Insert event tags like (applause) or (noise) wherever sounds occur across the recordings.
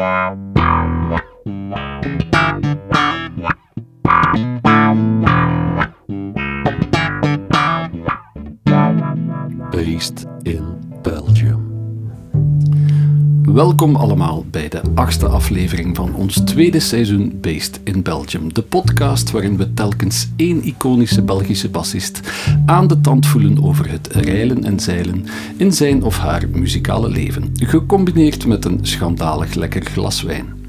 Based Welkom allemaal bij de achtste aflevering van ons tweede seizoen Based in Belgium. De podcast waarin we telkens één iconische Belgische bassist aan de tand voelen over het reilen en zeilen in zijn of haar muzikale leven. Gecombineerd met een schandalig lekker glas wijn.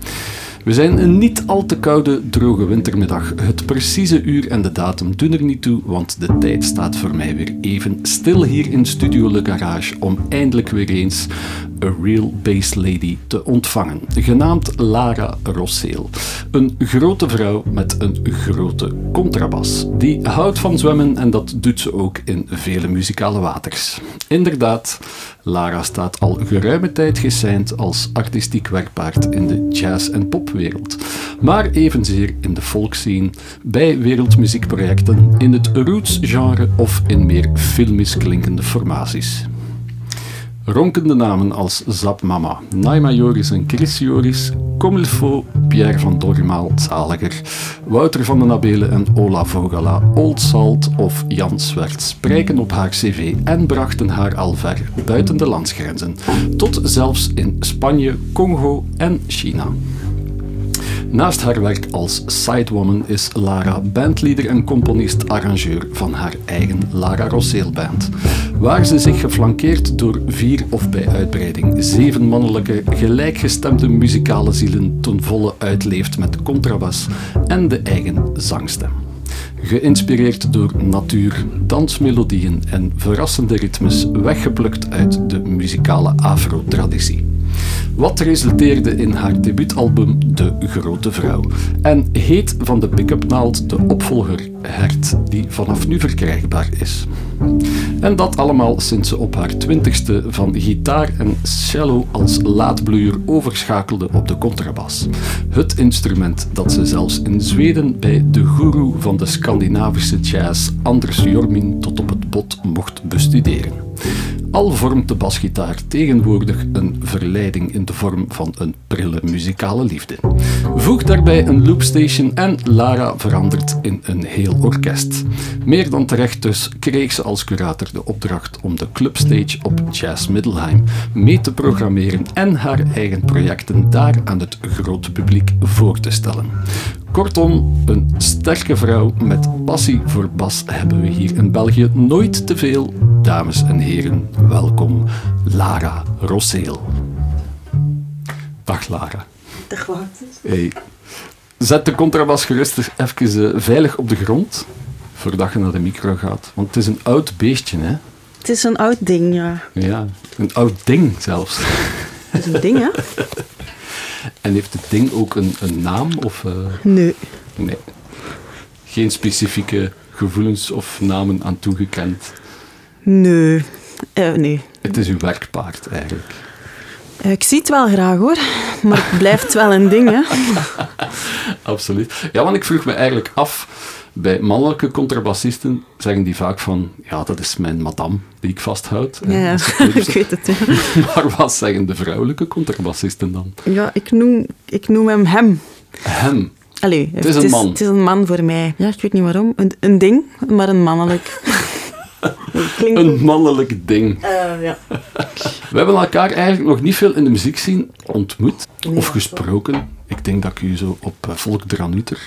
We zijn een niet al te koude, droge wintermiddag. Het precieze uur en de datum doen er niet toe, want de tijd staat voor mij weer even stil hier in Studio Le Garage om eindelijk weer eens A Real Bass Lady te ontvangen, genaamd Lara Rosseel. Een grote vrouw met een grote contrabas. Die houdt van zwemmen en dat doet ze ook in vele muzikale waters. Inderdaad, Lara staat al geruime tijd gesigned als artistiek werkpaard in de jazz- en popwereld, maar evenzeer in de folkscene, bij wereldmuziekprojecten, in het roots-genre of in meer filmisch klinkende formaties. Ronkende namen als Zap Mama, Naima Joris en Chris Joris, Comilfo, Pierre van Dormaal, Zaliger, Wouter van den Abelen en Ola Vogala, Old Salt of Jan Swert spreken op haar cv en brachten haar al ver buiten de landsgrenzen, tot zelfs in Spanje, Congo en China. Naast haar werk als sidewoman is Lara bandleader en componist-arrangeur van haar eigen Lara Rosseel Band, waar ze zich geflankeerd door vier of bij uitbreiding zeven mannelijke, gelijkgestemde muzikale zielen ten volle uitleeft met contrabas en de eigen zangstem. Geïnspireerd door natuur, dansmelodieën en verrassende ritmes, weggeplukt uit de muzikale afro-traditie. Wat resulteerde in haar debuutalbum De Grote Vrouw. En heet van de pick-up naald de opvolger Hert, die vanaf nu verkrijgbaar is. En dat allemaal sinds ze op haar twintigste van gitaar en cello als laadbloeier overschakelde op de contrabas. Het instrument dat ze zelfs in Zweden bij de guru van de Scandinavische jazz Anders Jormin tot op het bot mocht bestuderen. Al vormt de basgitaar tegenwoordig een verleiding in de vorm van een prille muzikale liefde. Voeg daarbij een loopstation en Lara verandert in een heel orkest. Meer dan terecht dus kreeg ze als curator de opdracht om de clubstage op Jazz Middelheim mee te programmeren en haar eigen projecten daar aan het grote publiek voor te stellen. Kortom, een sterke vrouw met passie voor bas hebben we hier in België nooit te veel. Dames en heren, welkom Lara Rosseel. Dag Lara. Dag Wouter. Hey. Zet de contrabas gerust even uh, veilig op de grond, voordat je naar de micro gaat. Want het is een oud beestje, hè? Het is een oud ding, ja. Ja, een oud ding zelfs. Het is een ding, hè? (laughs) En heeft het ding ook een, een naam? Of, uh... Nee. Nee. Geen specifieke gevoelens of namen aan toegekend? Nee. Uh, nee. Het is uw werkpaard, eigenlijk. Uh, ik zie het wel graag, hoor. Maar het blijft wel een ding, hè? (laughs) Absoluut. Ja, want ik vroeg me eigenlijk af... Bij mannelijke contrabassisten zeggen die vaak van... Ja, dat is mijn madame die ik vasthoud. Ja, (laughs) ik weet het. Ja. (laughs) maar wat zeggen de vrouwelijke contrabassisten dan? Ja, ik noem, ik noem hem hem. Hem? Allee, het is een man. Het is een man voor mij. Ja, ik weet niet waarom. Een, een ding, maar een mannelijk. (laughs) Klinkt... Een mannelijk ding. Uh, ja. (laughs) We hebben elkaar eigenlijk nog niet veel in de muziek zien ontmoet nee, of gesproken. Ik denk dat ik u zo op uh, Volk Dranuter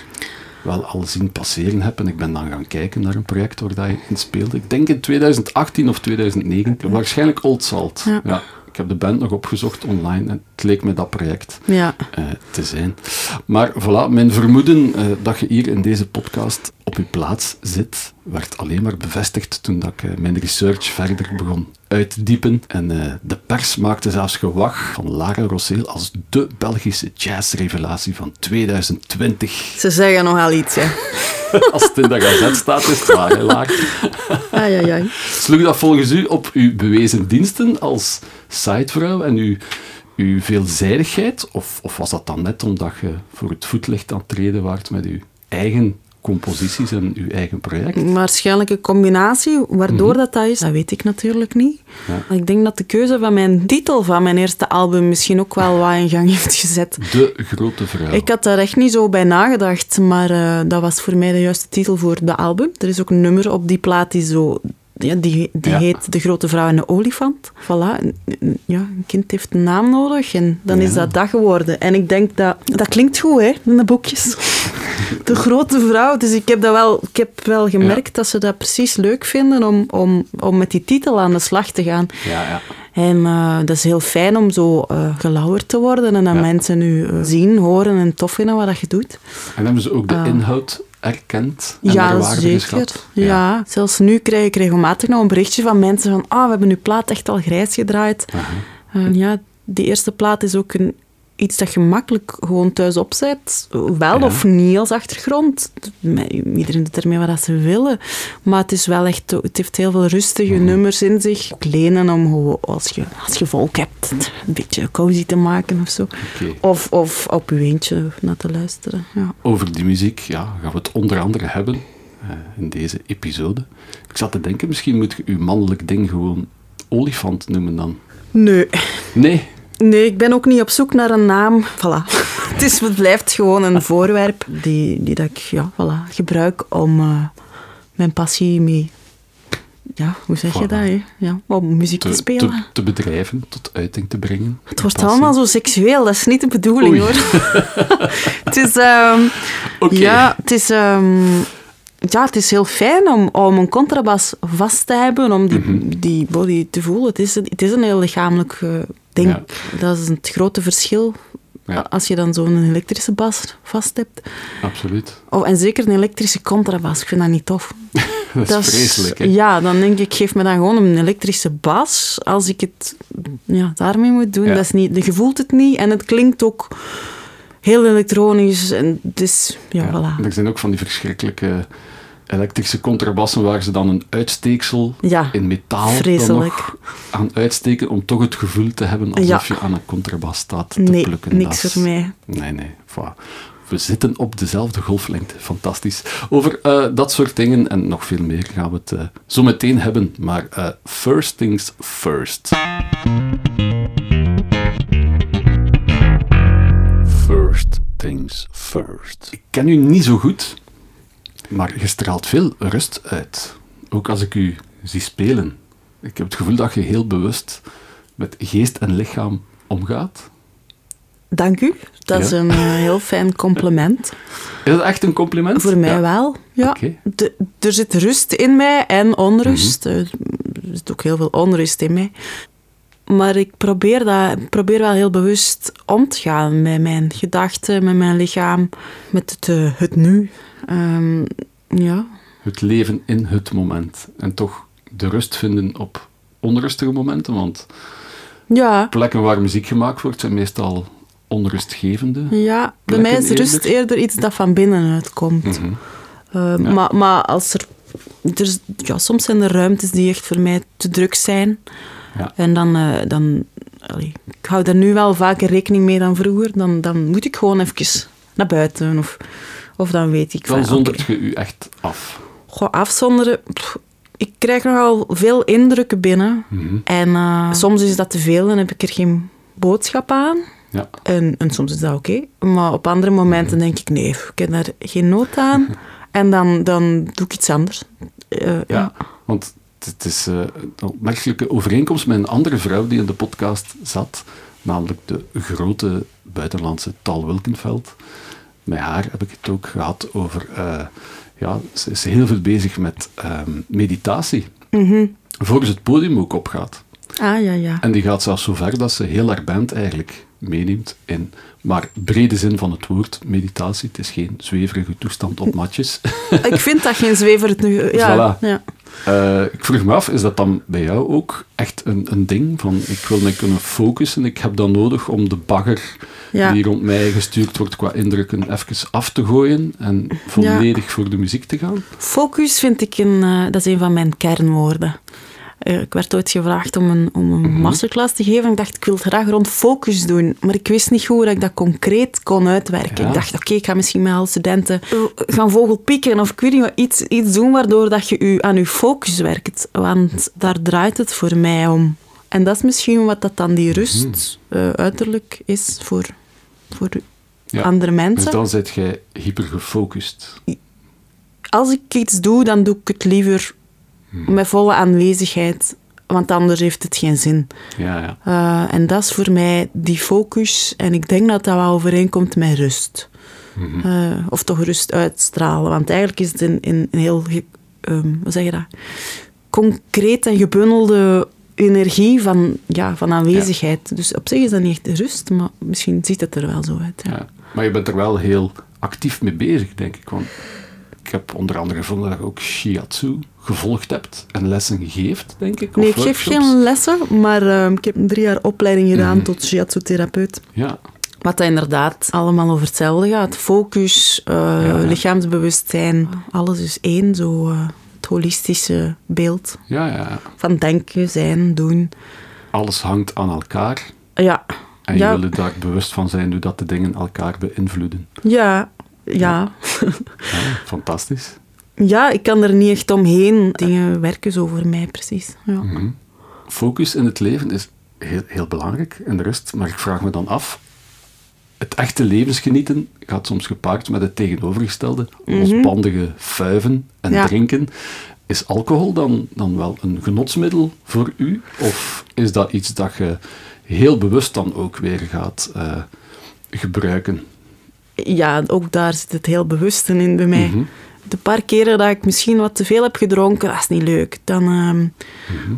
wel al zien passeren heb. En ik ben dan gaan kijken naar een project waar dat je in speelde. Ik denk in 2018 of 2019. Waarschijnlijk Old Salt. Ja. ja. Ik heb de band nog opgezocht online en het leek me dat project ja. uh, te zijn. Maar voilà, mijn vermoeden uh, dat je hier in deze podcast op je plaats zit, werd alleen maar bevestigd toen dat ik uh, mijn research verder begon uit te diepen. En de pers maakte zelfs gewag van Lara Rosseel als de Belgische jazzrevelatie van 2020. Ze zeggen nogal iets, hè. (laughs) Als het in de gazet staat, is het waar, hè, Lara. Ai, ai, ai. Sloeg dat volgens u op uw bewezen diensten als sidevrouw en uw, uw veelzijdigheid? Of, of was dat dan net omdat je voor het voetlicht aan het treden waart met uw eigen composities en uw eigen project? Waarschijnlijk een combinatie. Waardoor dat, dat is, dat weet ik natuurlijk niet. Ja. Ik denk dat de keuze van mijn titel van mijn eerste album misschien ook wel wat in gang heeft gezet. De grote vrouw. Ik had daar echt niet zo bij nagedacht, maar eh, dat was voor mij de juiste titel voor de album. Er is ook een nummer op die plaat die zo... Ja, die die Ja. heet De Grote Vrouw en de Olifant. Voilà. Ja, een kind heeft een naam nodig en dan is dat dat geworden. En ik denk dat... Dat klinkt goed, hè, in de boekjes. De Grote Vrouw. Dus ik heb, dat wel, ik heb wel gemerkt dat ze dat precies leuk vinden om, om, om met die titel aan de slag te gaan. Ja, ja. En eh, dat is heel fijn om zo eh gelauwerd te worden en dat Ja. mensen nu eh, zien, horen en tof vinden wat dat je doet. En hebben ze ook de inhoud erkend en ja, zeker. geschat? Ja. zelfs nu krijg ik regelmatig nog een berichtje van mensen van ah, we hebben uw plaat echt al grijs gedraaid. Eh, ja, die eerste plaat is ook een, iets dat je makkelijk gewoon thuis opzet. Wel Ja. of niet als achtergrond. Iedereen doet ermee wat ze willen. Maar het is wel echt... Het heeft heel veel rustige Mhm. nummers in zich. Ook lenen om als je, als je volk hebt, een beetje cozy te maken of zo. Of, of op je eentje naar te luisteren. Ja. Over die muziek ja, gaan we het onder andere hebben eh, in deze episode. Ik zat te denken, misschien moet je uw mannelijk ding gewoon olifant noemen dan. Nee. Nee, Nee, ik ben ook niet op zoek naar een naam. Voilà. (laughs) Het, is, het blijft gewoon een voorwerp die, die dat ik ja, voilà, gebruik om eh, mijn passie mee... Ja, hoe zeg je dat? Hè? Ja, om muziek te, te, spelen. te, te bedrijven, tot uiting te brengen. het wordt allemaal zo seksueel, dat is niet de bedoeling Oei. hoor. (laughs) het is... ehm. Ja, het is... ehm, ja, het is heel fijn om, om een contrabas vast te hebben, om die, Mhm. die body te voelen. Het is, een- het is een heel lichamelijk eh, Ja. Dat is het grote verschil Ja. als je dan zo'n elektrische bas vast hebt. Absoluut. Oh, en zeker een elektrische contrabas, ik vind dat niet tof. (laughs) Dat is vreselijk, hè? Ja, dan denk ik, geef me dan gewoon een elektrische bas als ik het ja, daarmee moet doen. Ja. Dat is niet, je voelt het niet en het klinkt ook heel elektronisch. En dus, ja, Ja. voilà. Er zijn ook van die verschrikkelijke elektrische contrabassen waar ze dan een uitsteeksel Ja, in metaal aan uitsteken om toch het gevoel te hebben alsof Ja. je aan een contrabas staat te Nee, plukken. niks voor mij. Nee, nee. voilà. We zitten op dezelfde golflengte. Fantastisch. Over eh, dat soort dingen en nog veel meer gaan we het eh, zo meteen hebben. Maar eh, first things first. First things first. Ik ken u niet zo goed, maar je straalt veel rust uit. Ook als ik u zie spelen. Ik heb het gevoel dat je heel bewust met geest en lichaam omgaat. Dank u. Dat is een eh, heel fijn compliment. Is dat echt een compliment? Voor mij Ja. wel. Ja. De- er zit rust in mij en onrust. Mhm. Eh, Er zit ook heel veel onrust in mij. Maar ik probeer, dat, probeer wel heel bewust om te gaan met mijn gedachten, met mijn lichaam, met het, eh, het nu. Ehm, ja. Het leven in het moment. En toch de rust vinden op onrustige momenten. Want Ja, plekken waar muziek gemaakt wordt zijn meestal onrustgevende. ja, bij mij is rust eerder? eerder iets dat van binnenuit komt. Mhm. Eh, Ja. maar, maar als er, er ja, soms zijn er ruimtes die echt voor mij te druk zijn. Ja. En dan, eh, dan allee, ik hou daar nu wel vaker rekening mee dan vroeger. Dan, dan moet ik gewoon even naar buiten. Of, of dan weet ik Dan van, zondert oké, je u echt af. goh, afzonderen. pff, ik krijg nogal veel indrukken binnen. Mhm. En eh, soms is dat te veel, dan heb ik er geen boodschap aan. Ja. En, en soms is dat oké. Maar op andere momenten denk ik, nee, ik heb daar geen nood aan. (laughs) En dan, dan doe ik iets anders. Eh, ja. Ja, want het is eh, een opmerkelijke overeenkomst met een andere vrouw die in de podcast zat, namelijk de grote buitenlandse Tal Wilkenveld. Met haar heb ik het ook gehad over, eh, ja, ze is heel veel bezig met ehm, meditatie, Mhm. voor ze het podium ook opgaat. Ah, ja, ja. En die gaat zelfs zo ver dat ze heel haar band eigenlijk meeneemt in, maar brede zin van het woord, meditatie. Het is geen zweverige toestand op matjes. (laughs) Ik vind dat geen zwever het nu... Ja, Voilà. ja. Eh, ik vroeg me af, is dat dan bij jou ook echt een, een ding? Van, ik wil me kunnen focussen, ik heb dat nodig om de bagger Ja. die rond mij gestuurd wordt qua indrukken even af te gooien en volledig voor de muziek te gaan? Focus vind ik een, eh, dat is een van mijn kernwoorden. Eh, ik werd ooit gevraagd om een, om een masterclass te geven. Ik dacht, ik wil het graag rond focus doen. Maar ik wist niet hoe dat ik dat concreet kon uitwerken. Ja. Ik dacht, oké, ik ga misschien met alle studenten eh, gaan vogelpieken of ik weet niet wat, iets, iets doen waardoor dat je u aan je focus werkt. Want daar draait het voor mij om. En dat is misschien wat dat dan die rust eh, uiterlijk is voor, voor Ja. andere mensen. Dus dan zit jij hyper gefocust. als ik iets doe, dan doe ik het liever met volle aanwezigheid, want anders heeft het geen zin. Ja, ja. Eh, en dat is voor mij die focus, en ik denk dat dat wel overeenkomt met rust. Eh, of toch rust uitstralen, want eigenlijk is het een, een, een heel, ehm, hoe zeg je dat, concreet en gebundelde energie van, ja, van aanwezigheid. Dus op zich is dat niet echt rust, maar misschien ziet het er wel zo uit. Ja. Ja. Maar je bent er wel heel actief mee bezig, denk ik. Want ik heb onder andere gevonden dat je ook shiatsu gevolgd hebt en lessen geeft, denk ik. Nee, of ik geef geen lessen, maar ehm, ik heb een drie jaar opleiding gedaan Mhm. tot shiatsu-therapeut. Ja, Wat dat inderdaad allemaal over hetzelfde gaat. Focus, eh, ja. lichaamsbewustzijn, alles is één, zo eh, het holistische beeld ja, ja. van denken, zijn, doen. Alles hangt aan elkaar. Ja, En Ja. je wil er daar bewust van zijn hoe dat de dingen elkaar beïnvloeden. ja, ja. Ja, (laughs) fantastisch. Ja, ik kan er niet echt omheen. Dingen werken zo voor mij, precies. Ja. Mhm. Focus in het leven is heel, heel belangrijk en de rust. Maar ik vraag me dan af, het echte levensgenieten gaat soms gepaard met het tegenovergestelde. Losbandige fuiven en Ja. drinken. Is alcohol dan, dan wel een genotsmiddel voor u? Of is dat iets dat je heel bewust dan ook weer gaat eh, gebruiken? Ja, ook daar zit het heel bewust in bij mij. Mhm. De paar keren dat ik misschien wat te veel heb gedronken, dat is niet leuk. Dan, ehm,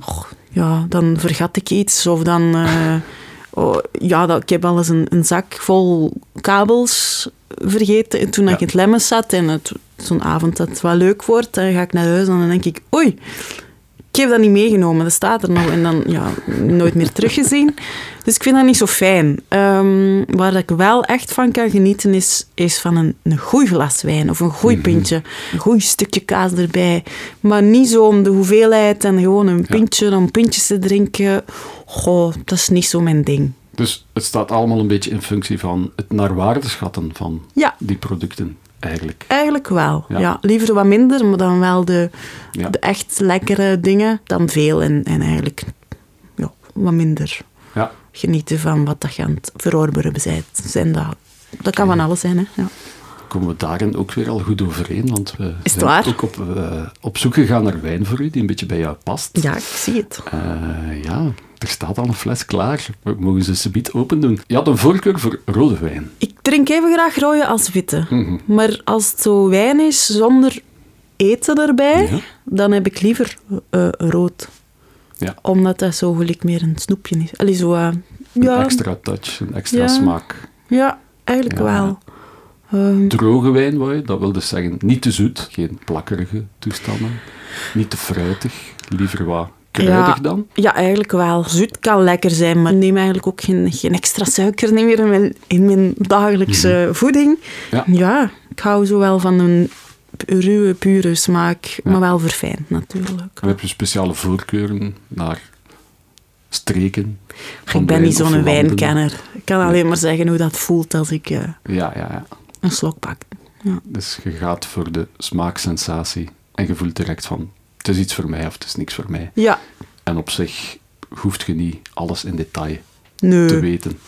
goh, ja, dan vergat ik iets. Of dan... eh, (laughs) oh, ja, dat, ik heb wel eens een, een zak vol kabels vergeten. En toen Ja. ik in het lemmes zat en het, zo'n avond dat het wel leuk wordt, dan ga ik naar huis en dan denk ik... Oei, ik heb dat niet meegenomen, dat staat er nog. En dan ja, nooit meer teruggezien. Dus ik vind dat niet zo fijn. Ehm, waar ik wel echt van kan genieten, is, is van een, een goed glas wijn of een goed pintje. Een goed stukje kaas erbij. Maar niet zo om de hoeveelheid en gewoon een pintje om pintjes te drinken. Goh, dat is niet zo mijn ding. Dus het staat allemaal een beetje in functie van het naar waarde schatten van Ja. die producten, eigenlijk. Eigenlijk wel. Ja. Ja. liever wat minder, maar dan wel de, Ja. de echt lekkere dingen dan veel. En, en eigenlijk ja, wat minder Ja. genieten van wat dat je aan het verorberen. Zijn dat, dat kan van alles zijn, hè. Ja. komen we daarin ook weer al goed overeen, want we zijn ook op, eh, op zoek gegaan naar wijn voor u, die een beetje bij jou past. ja, ik zie het. Eh, ja, er staat al een fles klaar. We mogen ze subiet open doen. Je had een voorkeur voor rode wijn. Ik drink even graag rode als witte. Mhm. Maar als het zo wijn is zonder eten erbij, Ja. dan heb ik liever eh, rood. Ja. Omdat dat zo gelijk meer een snoepje is. Allee, zo, eh, Een ja, extra touch, een extra Ja. smaak. ja, eigenlijk wel. Ehm, Droge wijn, wou je? dat wil dus zeggen niet te zoet, geen plakkerige toestanden. Niet te fruitig, liever wat kruidig Ja. dan. Ja, eigenlijk wel. Zoet kan lekker zijn, maar ik neem eigenlijk ook geen, geen extra suiker niet meer in mijn, in mijn dagelijkse voeding. Mhm. Ja. Ja, ik hou zo wel van een ruwe, pure smaak, maar wel verfijnd natuurlijk. En heb je speciale voorkeuren naar streken? Ik ben niet zo'n wijnkenner. Ik kan alleen maar zeggen hoe dat voelt als ik eh, Ja, ja, ja. een slok pak. Ja. Dus je gaat voor de smaaksensatie en je voelt direct van het is iets voor mij of het is niks voor mij. ja, En op zich hoeft je niet alles in detail nee. te weten.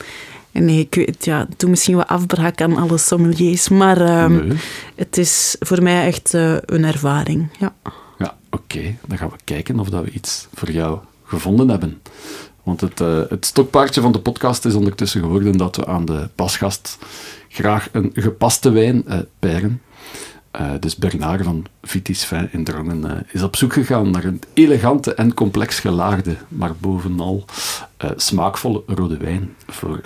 Nee, ik weet, ja, doet misschien wat afbraak aan alle sommeliers, maar ehm, Nee. het is voor mij echt eh, een ervaring. Ja. Ja, oké. Dan gaan we kijken of dat we iets voor jou gevonden hebben. Want het, eh, het stokpaardje van de podcast is ondertussen geworden dat we aan de pasgast graag een gepaste wijn peiren. Eh, dus Bernard van Vitis Vin in Drongen eh, is op zoek gegaan naar een elegante en complex gelaagde, maar bovenal eh, smaakvolle rode wijn voor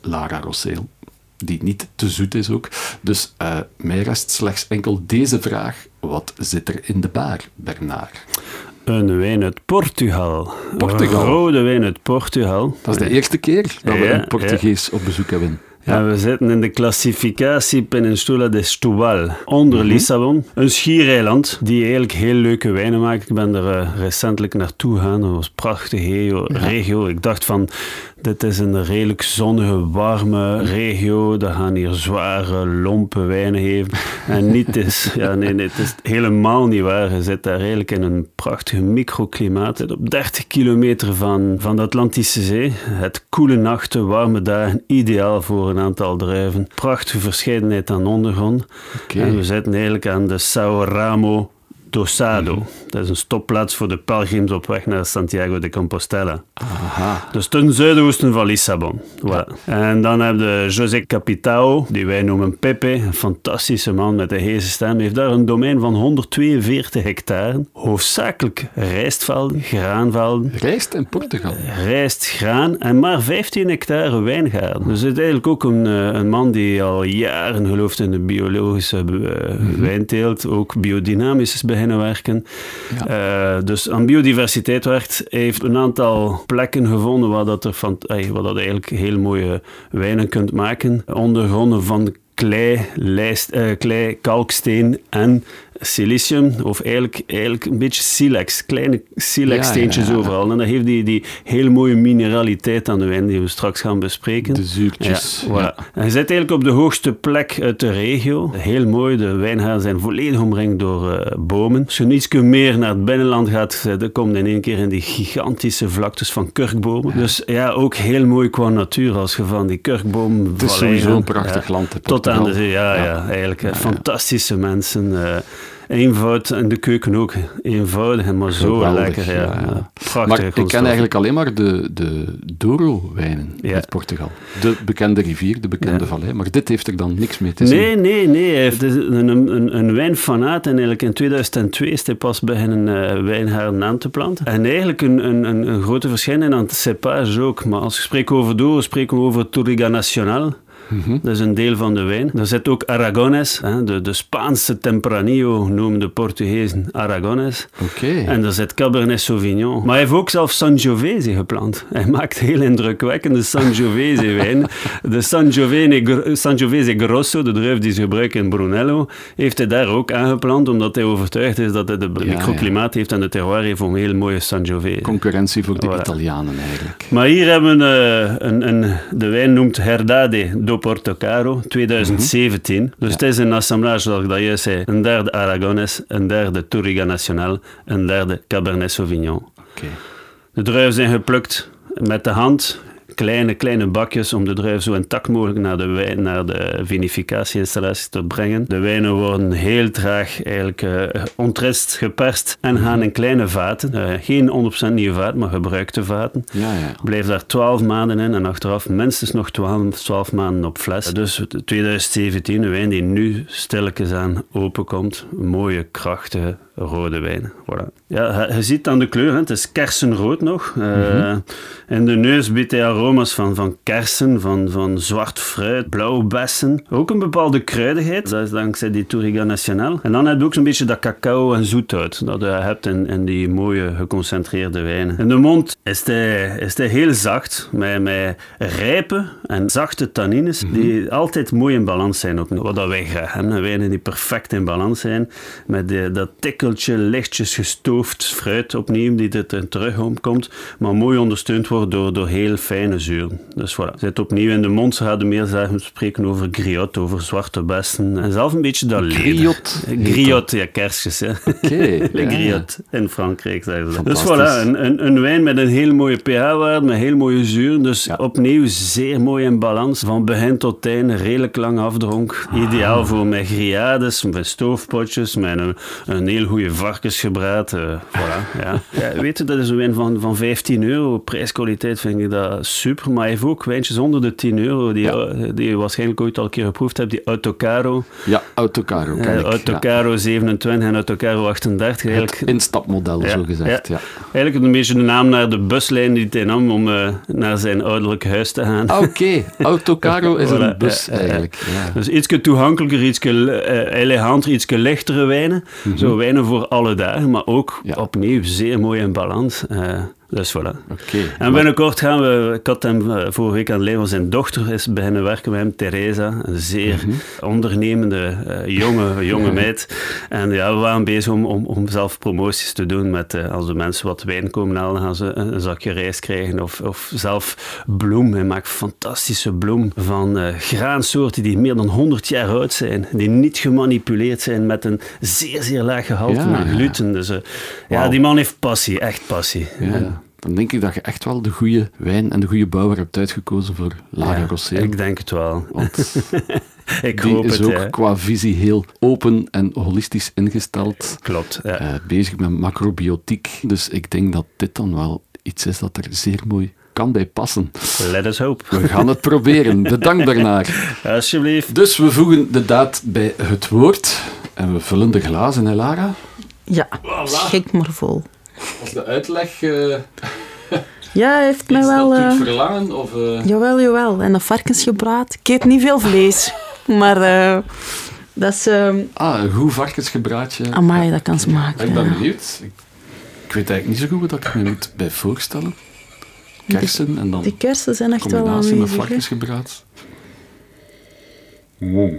Lara Rosseel. Die niet te zoet is ook. Dus mij rest slechts enkel deze vraag. Wat zit er in de baar, Bernard? Een wijn uit Portugal. Een rode wijn uit Portugal. Dat is de eerste keer dat we Ja, een Portugees op bezoek hebben. Ja, we zitten in de klassificatie Peninsula de Stubal, onder Mhm. Lissabon. Een schiereiland die eigenlijk heel leuke wijnen maakt. Ik ben er eh, recentelijk naartoe gegaan. Dat was een prachtige regio, regio. Ik dacht van, dit is een redelijk zonnige, warme regio. Dat gaan hier zware, lompe wijnen geven. En niet is, ja, nee, nee, het is helemaal niet waar. Je zit daar eigenlijk in een prachtige microklimaat. Je zit op 30 kilometer van, van de Atlantische Zee. Het koele nachten, warme dagen, ideaal voor een aantal druiven. Prachtige verscheidenheid aan ondergrond. En we zitten eigenlijk aan de Sao Ramo do Sado. Mhm. Dat is een stopplaats voor de pelgrims op weg naar Santiago de Compostela. Aha. Dus ten zuidoosten van Lissabon. Voilà. En dan heb je José Capitao, die wij noemen Pepe, een fantastische man met een heese stem. Hij heeft daar een domein van 142 hectare. Hoofdzakelijk rijstvelden, graanvelden. Rijst in Portugal. Rijst, graan en maar 15 hectare wijngaarden. Dus het is eigenlijk ook een, eh, een man die al jaren gelooft in de biologische eh, wijnteelt, ook biodynamisch is beginnen werken. Eh, dus aan biodiversiteit werkt. Heeft een aantal plekken gevonden waar, dat er van, waar dat eigenlijk heel mooie wijnen kunt maken. Ondergronden van klei, lijst, eh, klei, kalksteen en silicium, of eigenlijk, eigenlijk een beetje silex, kleine silexsteentjes Ja, ja, ja. overal. En dat geeft die, die hele mooie mineraliteit aan de wijn die we straks gaan bespreken. De zuurtjes. Ja, voilà. En je zit eigenlijk op de hoogste plek uit de regio. Heel mooi, de wijngaarden zijn volledig omringd door eh, bomen. Als je iets meer naar het binnenland gaat, eh, dan kom je in één keer in die gigantische vlaktes van kurkbomen. Dus ja, ook heel mooi qua natuur als je van die kurkbomen Het is sowieso een prachtig land. Tot aan de zee, ja, ja. Eigenlijk. Fantastische mensen. eh, eenvoud in de keuken ook. Eenvoudig en maar zo Geweldig, lekker. Ja. ja, Maar ik ken eigenlijk alleen maar de, de Douro-wijnen Ja. uit Portugal. De bekende rivier, de bekende Ja. vallei. Maar dit heeft er dan niks mee te zien. Nee, nee, nee. Hij is een, een, een wijnfanaat en eigenlijk in 2002 is hij pas beginnen uh, wijngaarden aan te planten. En eigenlijk een, een, een, een grote verschijning aan het cepage ook. Maar als we spreken over Douro, spreken we over Touriga Nacional. Mhm. Dat is een deel van de wijn. Daar zit ook Aragones, hè, de, de Spaanse Tempranillo noemen de Portugezen Aragones. Oké. En daar zit Cabernet Sauvignon. Maar hij heeft ook zelf Sangiovese geplant. Hij maakt heel indrukwekkende Sangiovese (laughs) wijn. De Sangiovese, Sangiovese Grosso, de druif die ze gebruiken in Brunello, heeft hij daar ook aangeplant, omdat hij overtuigd is dat hij de Ja, microklimaat heeft en de terroir heeft om heel mooie Sangiovese. Concurrentie voor de Voilà. Italianen eigenlijk. Maar hier hebben we eh, een, een, de wijn noemt Herdade do Portocaro 2017. Dus het is een assemblage, zoals ik dat juist zei. Een derde Aragones, een derde Touriga Nacional, een derde Cabernet Sauvignon. De druiven zijn geplukt met de hand. Kleine, kleine bakjes om de druif zo intact mogelijk naar de, wijn, naar de vinificatieinstallatie te brengen. De wijnen worden heel traag eigenlijk eh, ontrist, geperst en gaan in kleine vaten. Eh, geen 100% nieuwe vaten, maar gebruikte vaten. Ja, ja. Blijft daar 12 maanden in en achteraf minstens nog 12, 12 maanden op fles. Dus 2017, een wijn die nu stilletjes aan openkomt. Mooie, krachtige rode wijn. Voilà. Ja, je, ziet aan de kleur, hè, het is kersenrood nog. Uh, En de neus biedt hij aroma's van, van kersen, van, van zwart fruit, blauwe bessen. Ook een bepaalde kruidigheid, dat is dankzij die Touriga Nacional. En dan heb je ook zo'n beetje dat cacao en zoethout dat je hebt in, in die mooie geconcentreerde wijnen. In de mond is hij, is hij heel zacht, met, met rijpe en zachte tannines, die altijd mooi in balans zijn. Ook, wat dat wij graag hebben, wijnen die perfect in balans zijn, met die, dat lichtjes gestoofd fruit opnieuw, die er terug komt, maar mooi ondersteund wordt door, door heel fijne zuren. Dus voilà, zit opnieuw in de mond, ze hadden meer zeggen, spreken over griot, over zwarte bessen, en zelf een beetje dat leder. Griot. Griot, ja, kersjes, hè. Oké. (laughs) Le ja, griot in Frankrijk, zeggen ze. Dus voilà, een, een, een wijn met een heel mooie pH-waarde, met heel mooie zuren. Dus Ja. opnieuw zeer mooi in balans. Van begin tot einde, redelijk lang afdronk. Ideaal voor met grillades, met stoofpotjes, met een, een heel goede varkensgebraad. eh, voilà, ja. (laughs) ja. Weet je, dat is een wijn van, van 15 euro. Prijskwaliteit vind ik dat super. Maar hij heeft ook wijntjes onder de 10 euro, die, Ja. die je waarschijnlijk ooit al een keer geproefd hebt. Die Autocaro. Ja, Autocaro. Eh, ja. Autocaro 27 en Autocaro 38. Eigenlijk Het instapmodel, zo gezegd. Ja. Eigenlijk een beetje de naam naar de buslijn die hij nam om eh, naar zijn ouderlijk huis te gaan. Ah, Oké, (laughs) Autocaro is Voilà, een bus eigenlijk. Ja. Dus iets toegankelijker, iets eleganter, iets lichtere wijnen. Zo wijnen voor alle dagen, maar ook Ja. opnieuw zeer mooi in balans. Eh, Dus voilà. En binnenkort gaan we, ik had hem eh, vorige week aan het leven, zijn dochter is beginnen werken met hem, Theresa, een zeer Mhm. ondernemende eh, jonge, jonge (laughs) meid. En ja, we waren bezig om, om, om zelf promoties te doen met, eh, als de mensen wat wijn komen halen, gaan ze een, een zakje rijst krijgen of, of zelf bloem. Hij maakt fantastische bloem van graansoorten die meer dan 100 jaar oud zijn, die niet gemanipuleerd zijn met een zeer, zeer laag gehalte Ja, gluten. Dus ja, die man heeft passie, echt passie. Ja, dan denk ik dat je echt wel de goede wijn en de goede bouwer hebt uitgekozen voor Lara Ja, Rossel. Ik denk het wel. Want (laughs) Ik die hoop is het, ook qua visie heel open en holistisch ingesteld. Klopt, ja. eh, bezig met macrobiotiek. Dus ik denk dat dit dan wel iets is dat er zeer mooi kan bij passen. Let us hope. We gaan het proberen. (laughs) Bedankt daarnaar. Alsjeblieft. Dus we voegen de daad bij het woord en we vullen de glazen, hè Lara? Ja, schik maar vol. Was de uitleg uh, (laughs) Ja, hij heeft mij wel... eh, verlangen? Of, eh, Jawel, jawel. En dat varkensgebraad. Ik eet niet veel vlees. (laughs) Maar eh, dat is... ehm Ah, een goed varkensgebraadje. amai, dat kan smaken. Ik ben ja. benieuwd. Ik, ik weet eigenlijk niet zo goed wat ik me moet bij voorstellen. Kersen en dan Die kersen zijn echt wel combinatie met varkensgebraad. Wow.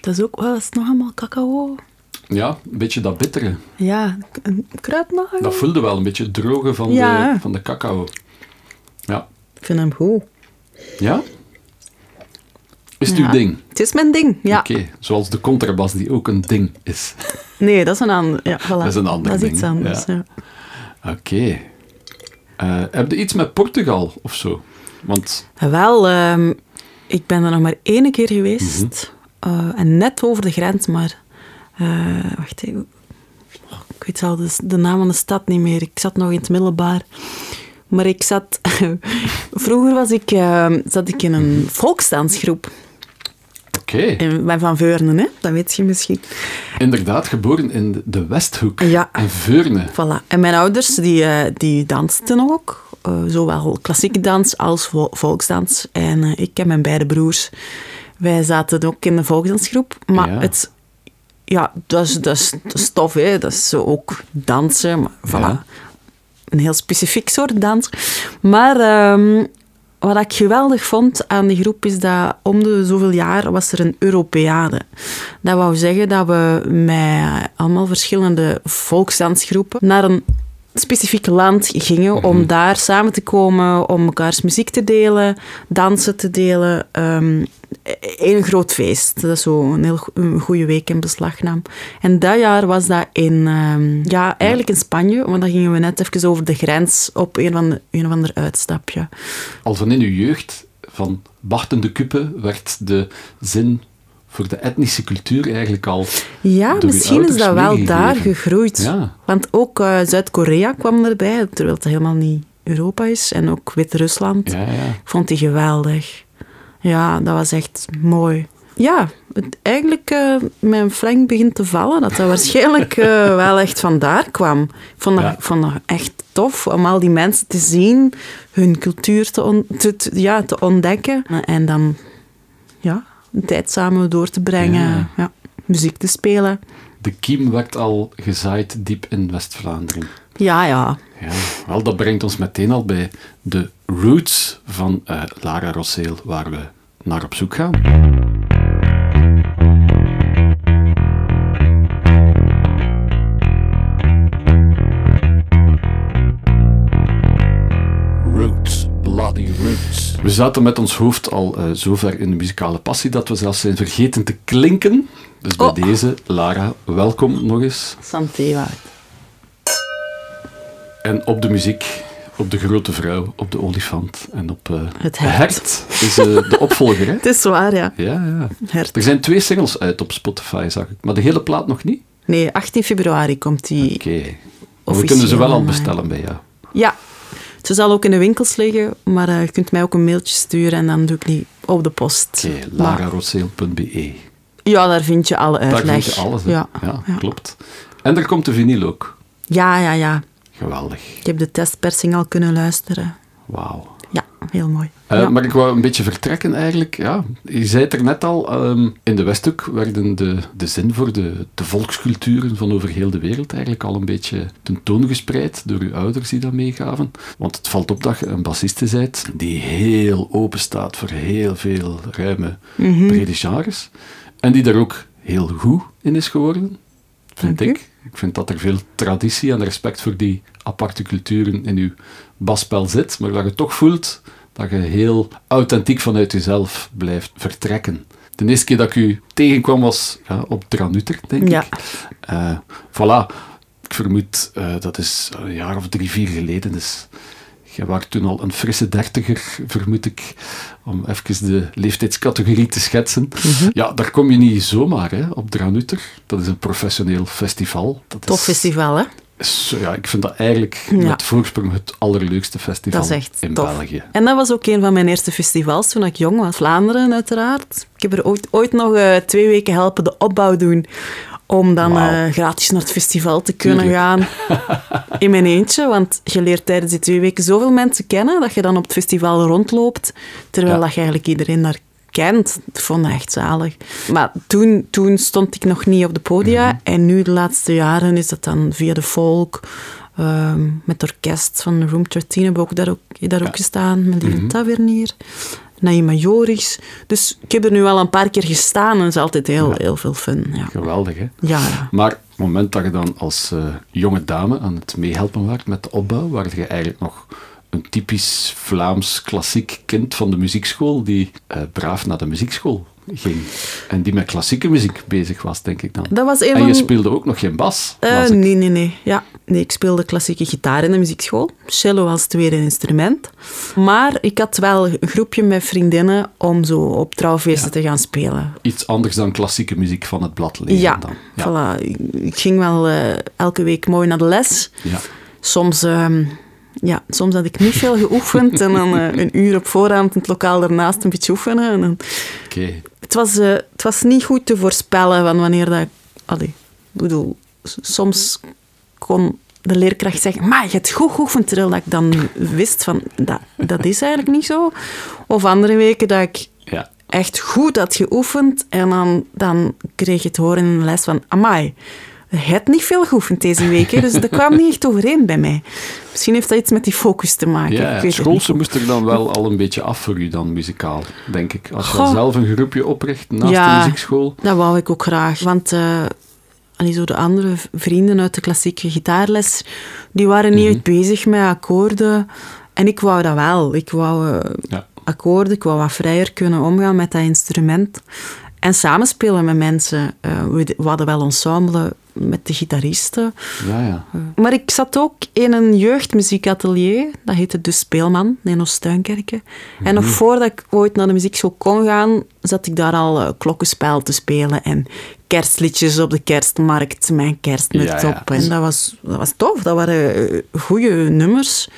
Dat is ook... Wat is het nog allemaal? Cacao? Ja, een beetje dat bittere. Ja, een kruidnagel? Dat voelde wel een beetje het droge van, Ja. de, van de cacao. Ja. Ik vind hem goed. Ja? Is het Ja. uw ding? Het is mijn ding, ja. Oké, zoals de contrabas die ook een ding is. (laughs) Nee, dat is een ander. Ja, voilà. Dat is een ander Dat is ding, iets anders, ja. ja. Oké. Eh, heb je iets met Portugal of zo? Want Wel, ehm, ik ben er nog maar één keer geweest. Mhm. Eh, en net over de grens, maar... eh, wacht even. Oh, ik weet al de, de naam van de stad niet meer. Ik zat nog in het middelbaar. Maar ik zat... (laughs) vroeger was ik, ehm, zat ik in een volksdansgroep. oké, Ik ben van Veurne, hè? dat weet je misschien. inderdaad geboren in de- Westhoek. Ja. In Veurne. Voilà. En mijn ouders, die, eh, die dansten ook. Eh, zowel klassieke dans als vo- volksdans. En eh, ik en mijn beide broers, wij zaten ook in de volksdansgroep. Maar Ja. het... Ja, dat is, dat, is, dat is tof, hè. Dat is zo ook dansen. Maar, voilà. Ja. Een heel specifiek soort dans. Maar ehm, wat ik geweldig vond aan die groep is dat om de zoveel jaar was er een Europeade. Dat wou zeggen dat we met allemaal verschillende volksdansgroepen naar een specifiek land gingen om daar samen te komen, om mekaars muziek te delen, dansen te delen. Ehm een groot feest. Dat is zo een heel een goede week in beslag nam. En dat jaar was dat in, ehm, ja, eigenlijk in Spanje, want dan gingen we net even over de grens op een, van de, een of ander uitstapje. Al van in uw jeugd, van wachtende kuppen, werd de zin voor de etnische cultuur eigenlijk al... Ja, misschien is dat wel daar gegroeid. Ja. Want ook eh, Zuid-Korea kwam erbij, terwijl het helemaal niet Europa is. En ook Wit-Rusland. Ja, ja. Ik vond die geweldig. Ja, dat was echt mooi. Ja, het, eigenlijk, eh, mijn flank begint te vallen, dat dat (laughs) waarschijnlijk eh, wel echt vandaar kwam. Ik vond dat, Ja. ik vond dat echt tof om al die mensen te zien, hun cultuur te, on- te, te- ja, te ontdekken. En dan tijd samen door te brengen, Ja. ja, muziek te spelen. De kiem werd al gezaaid diep in West-Vlaanderen. Ja, ja. Ja, wel, dat brengt ons meteen al bij de roots van eh, Lara Rosseel, waar we naar op zoek gaan. We zaten met ons hoofd al eh, zo ver in de muzikale passie dat we zelfs zijn vergeten te klinken. Dus bij Oh. deze, Lara, welkom nog eens. Santé, waard. En op de muziek, op de grote vrouw, op de olifant en op eh, Het hert. is eh, de opvolger. Hè? (laughs) Het is waar, ja. Ja, ja. Hert. Er zijn twee singles uit op Spotify, zag ik. Maar de hele plaat nog niet? Nee, 18 februari komt die. Oké. We kunnen ze wel al bestellen bij jou. Ja, ze zal ook in de winkels liggen, maar eh, je kunt mij ook een mailtje sturen en dan doe ik die op de post. Oké, lararosseel.be. Ja, daar vind je alle Daar uitleg. vind je alles. Ja, ja, ja. klopt. En er komt de vinyl ook. ja, ja, ja. Geweldig. Ik heb de testpersing al kunnen luisteren. Wauw. Ja, heel mooi. Uh, ja. Maar ik wou een beetje vertrekken eigenlijk. Ja, je zei het er net al, um, in de Westhoek werden de, de zin voor de, de volksculturen van over heel de wereld eigenlijk al een beetje tentoongespreid door uw ouders die dat meegaven. Want het valt op dat je een bassiste bent die heel open staat voor heel veel ruime, mm -hmm. brede genres. En die daar ook heel goed in is geworden, vind ik. Ik vind dat er veel traditie en respect voor die aparte culturen in uw basspel zit, maar dat je toch voelt dat je heel authentiek vanuit jezelf blijft vertrekken. De eerste keer dat ik u tegenkwam was ja, op Dranuter, denk Ja. ik. Uh, voilà. Ik vermoed, uh, dat is een jaar of drie, vier geleden. Dus jij was toen al een frisse dertiger, vermoed ik, om even de leeftijdscategorie te schetsen. Mm -hmm. Ja, daar kom je niet zomaar hè, op Dranuter. Dat is een professioneel festival. Dat Tof is, festival, hè? Ja, ik vind dat eigenlijk Ja. met voorsprong het allerleukste festival Dat is echt in tof. België. En dat was ook een van mijn eerste festivals toen ik jong was. Vlaanderen, uiteraard. Ik heb er ooit, ooit nog uh, twee weken helpen de opbouw doen. Om dan uh, gratis naar het festival te kunnen Tuurlijk. gaan. (laughs) In mijn eentje. Want je leert tijdens die twee weken zoveel mensen kennen. Dat je dan op het festival rondloopt. Terwijl Ja. dat je eigenlijk iedereen daar Ik vond dat echt zalig. Maar toen, toen stond ik nog niet op de podia. Mhm. En nu, de laatste jaren, is dat dan via de folk. ehm, met het orkest van Room 13 heb ik ook daar ook, daar ook gestaan. Met die Mhm. Tavernier. Naima Joris. Dus ik heb er nu al een paar keer gestaan. En dat is altijd heel, Ja. heel veel fun. Ja, Geweldig, hè? ja. ja. Maar op het moment dat je dan als eh, jonge dame aan het meehelpen waart met de opbouw, waar je eigenlijk nog een typisch Vlaams klassiek kind van de muziekschool die eh, braaf naar de muziekschool ging. En die met klassieke muziek bezig was, denk ik dan. Dat was En je speelde ook nog geen bas. Eh, nee, nee, nee. Ja. nee. Ik speelde klassieke gitaar in de muziekschool. Cello als tweede instrument. Maar ik had wel een groepje met vriendinnen om zo op trouwfeesten te gaan spelen. Iets anders dan klassieke muziek van het blad lezen Ja, dan. Voilà. Ik, ik ging wel eh, elke week mooi naar de les. Ja. Soms, ehm, ja, soms had ik niet veel geoefend en dan eh, een uur op voorhand in het lokaal daarnaast een beetje oefenen. En dan, het, was, eh, het was niet goed te voorspellen van wanneer dat... Allee, ik bedoel, soms kon de leerkracht zeggen, maar je hebt goed geoefend, terwijl dat ik dan wist van, dat, dat is eigenlijk niet zo. Of andere weken dat ik Ja. echt goed had geoefend en dan, dan kreeg je het horen in de les van, amai, je hebt niet veel geoefend deze week, hè, dus dat kwam niet echt overeen bij mij. Misschien heeft dat iets met die focus te maken. ik Ja, weet het schoolse niet. moest er dan wel al een beetje af voor u dan muzikaal, denk ik. Als je zelf een groepje opricht naast Ja. de muziekschool. Dat wou ik ook graag, want eh, allee, zo de andere vrienden uit de klassieke gitaarles, die waren niet echt bezig met akkoorden. En ik wou dat wel. Ik wou eh, Ja. akkoorden, ik wou wat vrijer kunnen omgaan met dat instrument. En samenspelen met mensen. Eh, we, we hadden wel ensemble met de gitaristen. Ja, ja. Maar ik zat ook in een jeugdmuziekatelier. Dat heette De Speelman, in Oostuinkerke. En nog voordat ik ooit naar de muziekschool kon gaan, zat ik daar al eh, klokkenspel te spelen. En kerstliedjes op de kerstmarkt, mijn Ja, ja. op. En dat was, dat was tof. Dat waren eh, goede nummers.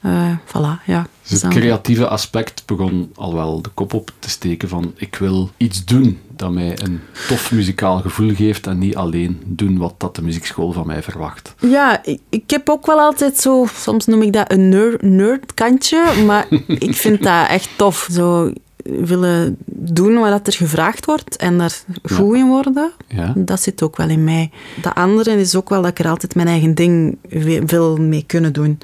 Eh voilà, ja. Dus het creatieve aspect begon al wel de kop op te steken van ik wil iets doen dat mij een tof muzikaal gevoel geeft en niet alleen doen wat dat de muziekschool van mij verwacht. Ja, ik, ik heb ook wel altijd zo, soms noem ik dat een nerd, nerdkantje, maar (laughs) ik vind dat echt tof. Zo willen doen wat er gevraagd wordt en daar goed in worden. Ja? Dat zit ook wel in mij. De andere is ook wel dat ik er altijd mijn eigen ding wi- wil mee kunnen doen.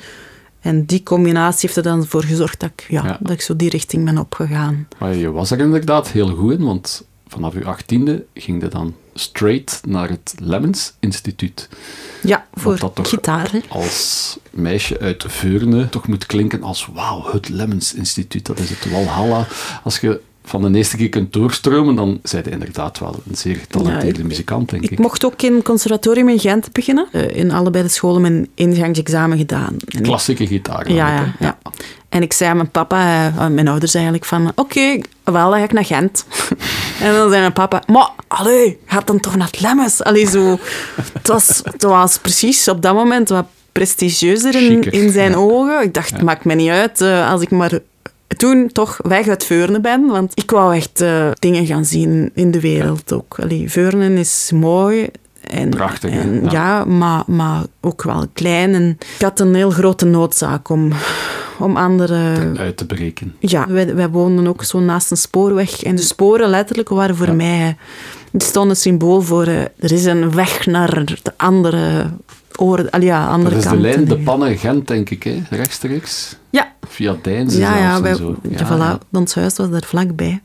En die combinatie heeft er dan voor gezorgd dat ik, ja, Ja. dat ik zo die richting ben opgegaan. Maar je was er inderdaad heel goed in, want vanaf je achttiende ging je dan straight naar het Lemmens Instituut. Ja, voor dat toch- gitaar. hè. Als meisje uit Veurne toch moet klinken als wauw, het Lemmens Instituut, dat is het Walhalla. Als je van de eerste keer kunt doorstromen, dan zijn je inderdaad wel een zeer getalenteerde ik- muzikant, denk ik. Ik mocht ook in het conservatorium in Gent beginnen. Eh, in allebei de scholen mijn ingangsexamen gedaan. En Klassieke gitaar. Ja, ja. En ik zei aan mijn papa, eh, mijn ouders eigenlijk, van oké, wel, dan ga ik naar Gent. (laughs) en dan zei mijn papa, maar allee, gaat dan toch naar het Lemmes? Allee, zo. Het was, het was precies op dat moment wat prestigieuzer in, Chiquer, in zijn ja. ogen. Ik dacht, maakt me niet uit eh, als ik maar toen toch weg uit Veurne ben. Want ik wou echt eh, dingen gaan zien in de wereld ook. Allee, Veurne is mooi. En, Prachtig, en, Ja. ja, maar, maar ook wel klein. En ik had een heel grote noodzaak om, om andere... Uit te breken. Ja, wij, wij woonden ook zo naast een spoorweg. En de sporen letterlijk waren voor mij... Die stonden symbool voor... eh, er is een weg naar de andere... Al ja, andere Dat is de kant. lijn De Pannen Gent, denk ik, hè? rechtstreeks. Ja, Via Deinzen ja, ja, en zo. ja, voilà, ons huis was daar vlakbij.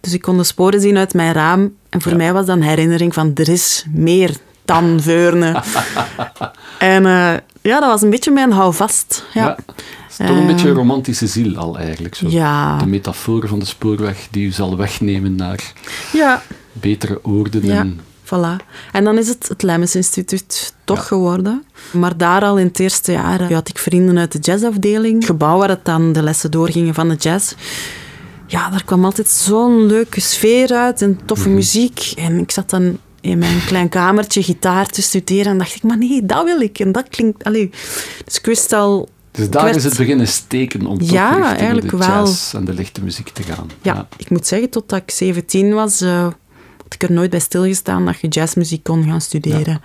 Dus ik kon de sporen zien uit mijn raam. En voor Ja. mij was dat een herinnering van er is meer dan Veurne. (laughs) en eh, ja, dat was een beetje mijn houvast. Ja. Ja. Het is toch een Eh, beetje een romantische ziel al eigenlijk. Zo. Ja. De metafoor van de spoorweg die u zal wegnemen naar ja, betere oorden. Ja. En, voilà. En dan is het het Lemmens Instituut toch Ja. geworden. Maar daar al in het eerste jaar eh, had ik vrienden uit de jazzafdeling. Het gebouw waar het dan de lessen doorgingen van de jazz. Ja, daar kwam altijd zo'n leuke sfeer uit en toffe Mhm. muziek. En ik zat dan in mijn klein kamertje gitaar te studeren en dacht ik, maar nee, dat wil ik. En dat klinkt... Allee. Dus ik wist al... dus daar werd- is het beginnen steken om toch Ja, richting eigenlijk de wel. jazz en de lichte muziek te gaan. Ja, ik moet zeggen, totdat ik 17 was, eh, had ik er nooit bij stilgestaan dat je jazzmuziek kon gaan studeren.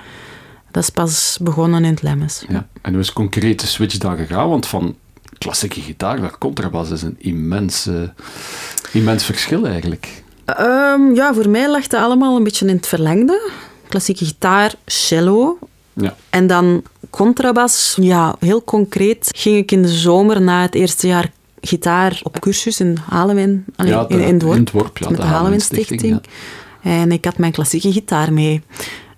Dat is pas begonnen in het Lemmes. Ja. En hoe is concreet de switch dan gegaan? Want van klassieke gitaar naar contrabas is een immense, immens verschil eigenlijk. Ehm, ja, voor mij lag dat allemaal een beetje in het verlengde. Klassieke gitaar, cello. Ja. En dan contrabas. Ja, heel concreet ging ik in de zomer na het eerste jaar gitaar op cursus in Halewijn. Allee, Ja, de- in, in het in het ja, met de de Stichting. En ik had mijn klassieke gitaar mee.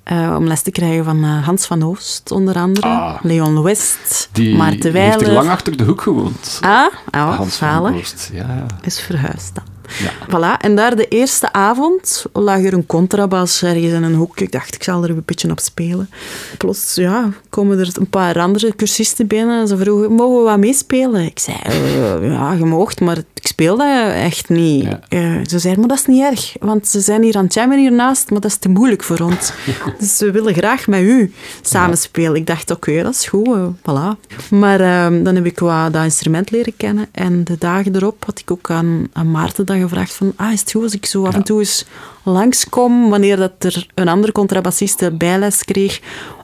eh, om les te krijgen van eh, Hans van Oost, onder andere. Ah. Leon West, Die Maarten heeft er lang achter de hoek gewoond. Ah, oh, Hans van. Oost. Ja, ja. Is verhuisd dan. Ja. Voilà, en daar de eerste avond lag er een contrabas ergens in een hoekje. Ik dacht, ik zal er een beetje op spelen. Plots, ja, komen er een paar andere cursisten binnen en ze vroegen, mogen we wat meespelen? Ik zei, eh, ja, je moogt, maar ik speel dat echt niet. Ja. Eh, ze zeiden, maar dat is niet erg, want ze zijn hier aan het jammen hiernaast, maar dat is te moeilijk voor ons. (laughs) dus ze willen graag met u samenspelen. Ik dacht, oké, dat is goed, eh, voilà. Maar ehm, dan heb ik wat dat instrument leren kennen en de dagen erop had ik ook aan, aan Maarten dan gevraagd van, ah, is het goed als ik zo af en toe eens langskom, wanneer dat er een andere contrabassiste bijles kreeg,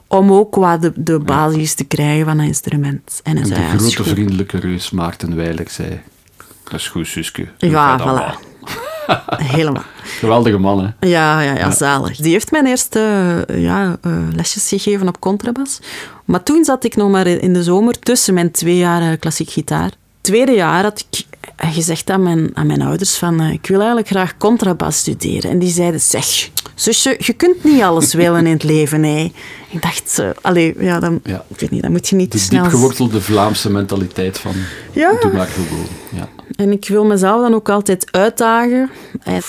om ook wat de, de basis te krijgen van een instrument. En En zei, de is grote goed. vriendelijke reus Maarten Weiler zei... Dat is goed, Suske. Ja, voilà. wel." (laughs) Helemaal. Geweldige man, hè. Ja, ja, ja, zalig. Die heeft mijn eerste ja, eh, lesjes gegeven op contrabas. Maar toen zat ik nog maar in de zomer tussen mijn twee jaar klassiek gitaar. Tweede jaar had ik gezegd aan mijn, aan mijn ouders van eh, ik wil eigenlijk graag contrabas studeren. En die zeiden, zeg, zusje, je kunt niet alles willen in het leven, hè. Ik dacht, eh, allee, ja, dan, Ja. ik weet niet, dan moet je niet De snel... diepgewortelde Vlaamse mentaliteit van... Ja. Doe maar gewoon. Ja. En ik wil mezelf dan ook altijd uitdagen en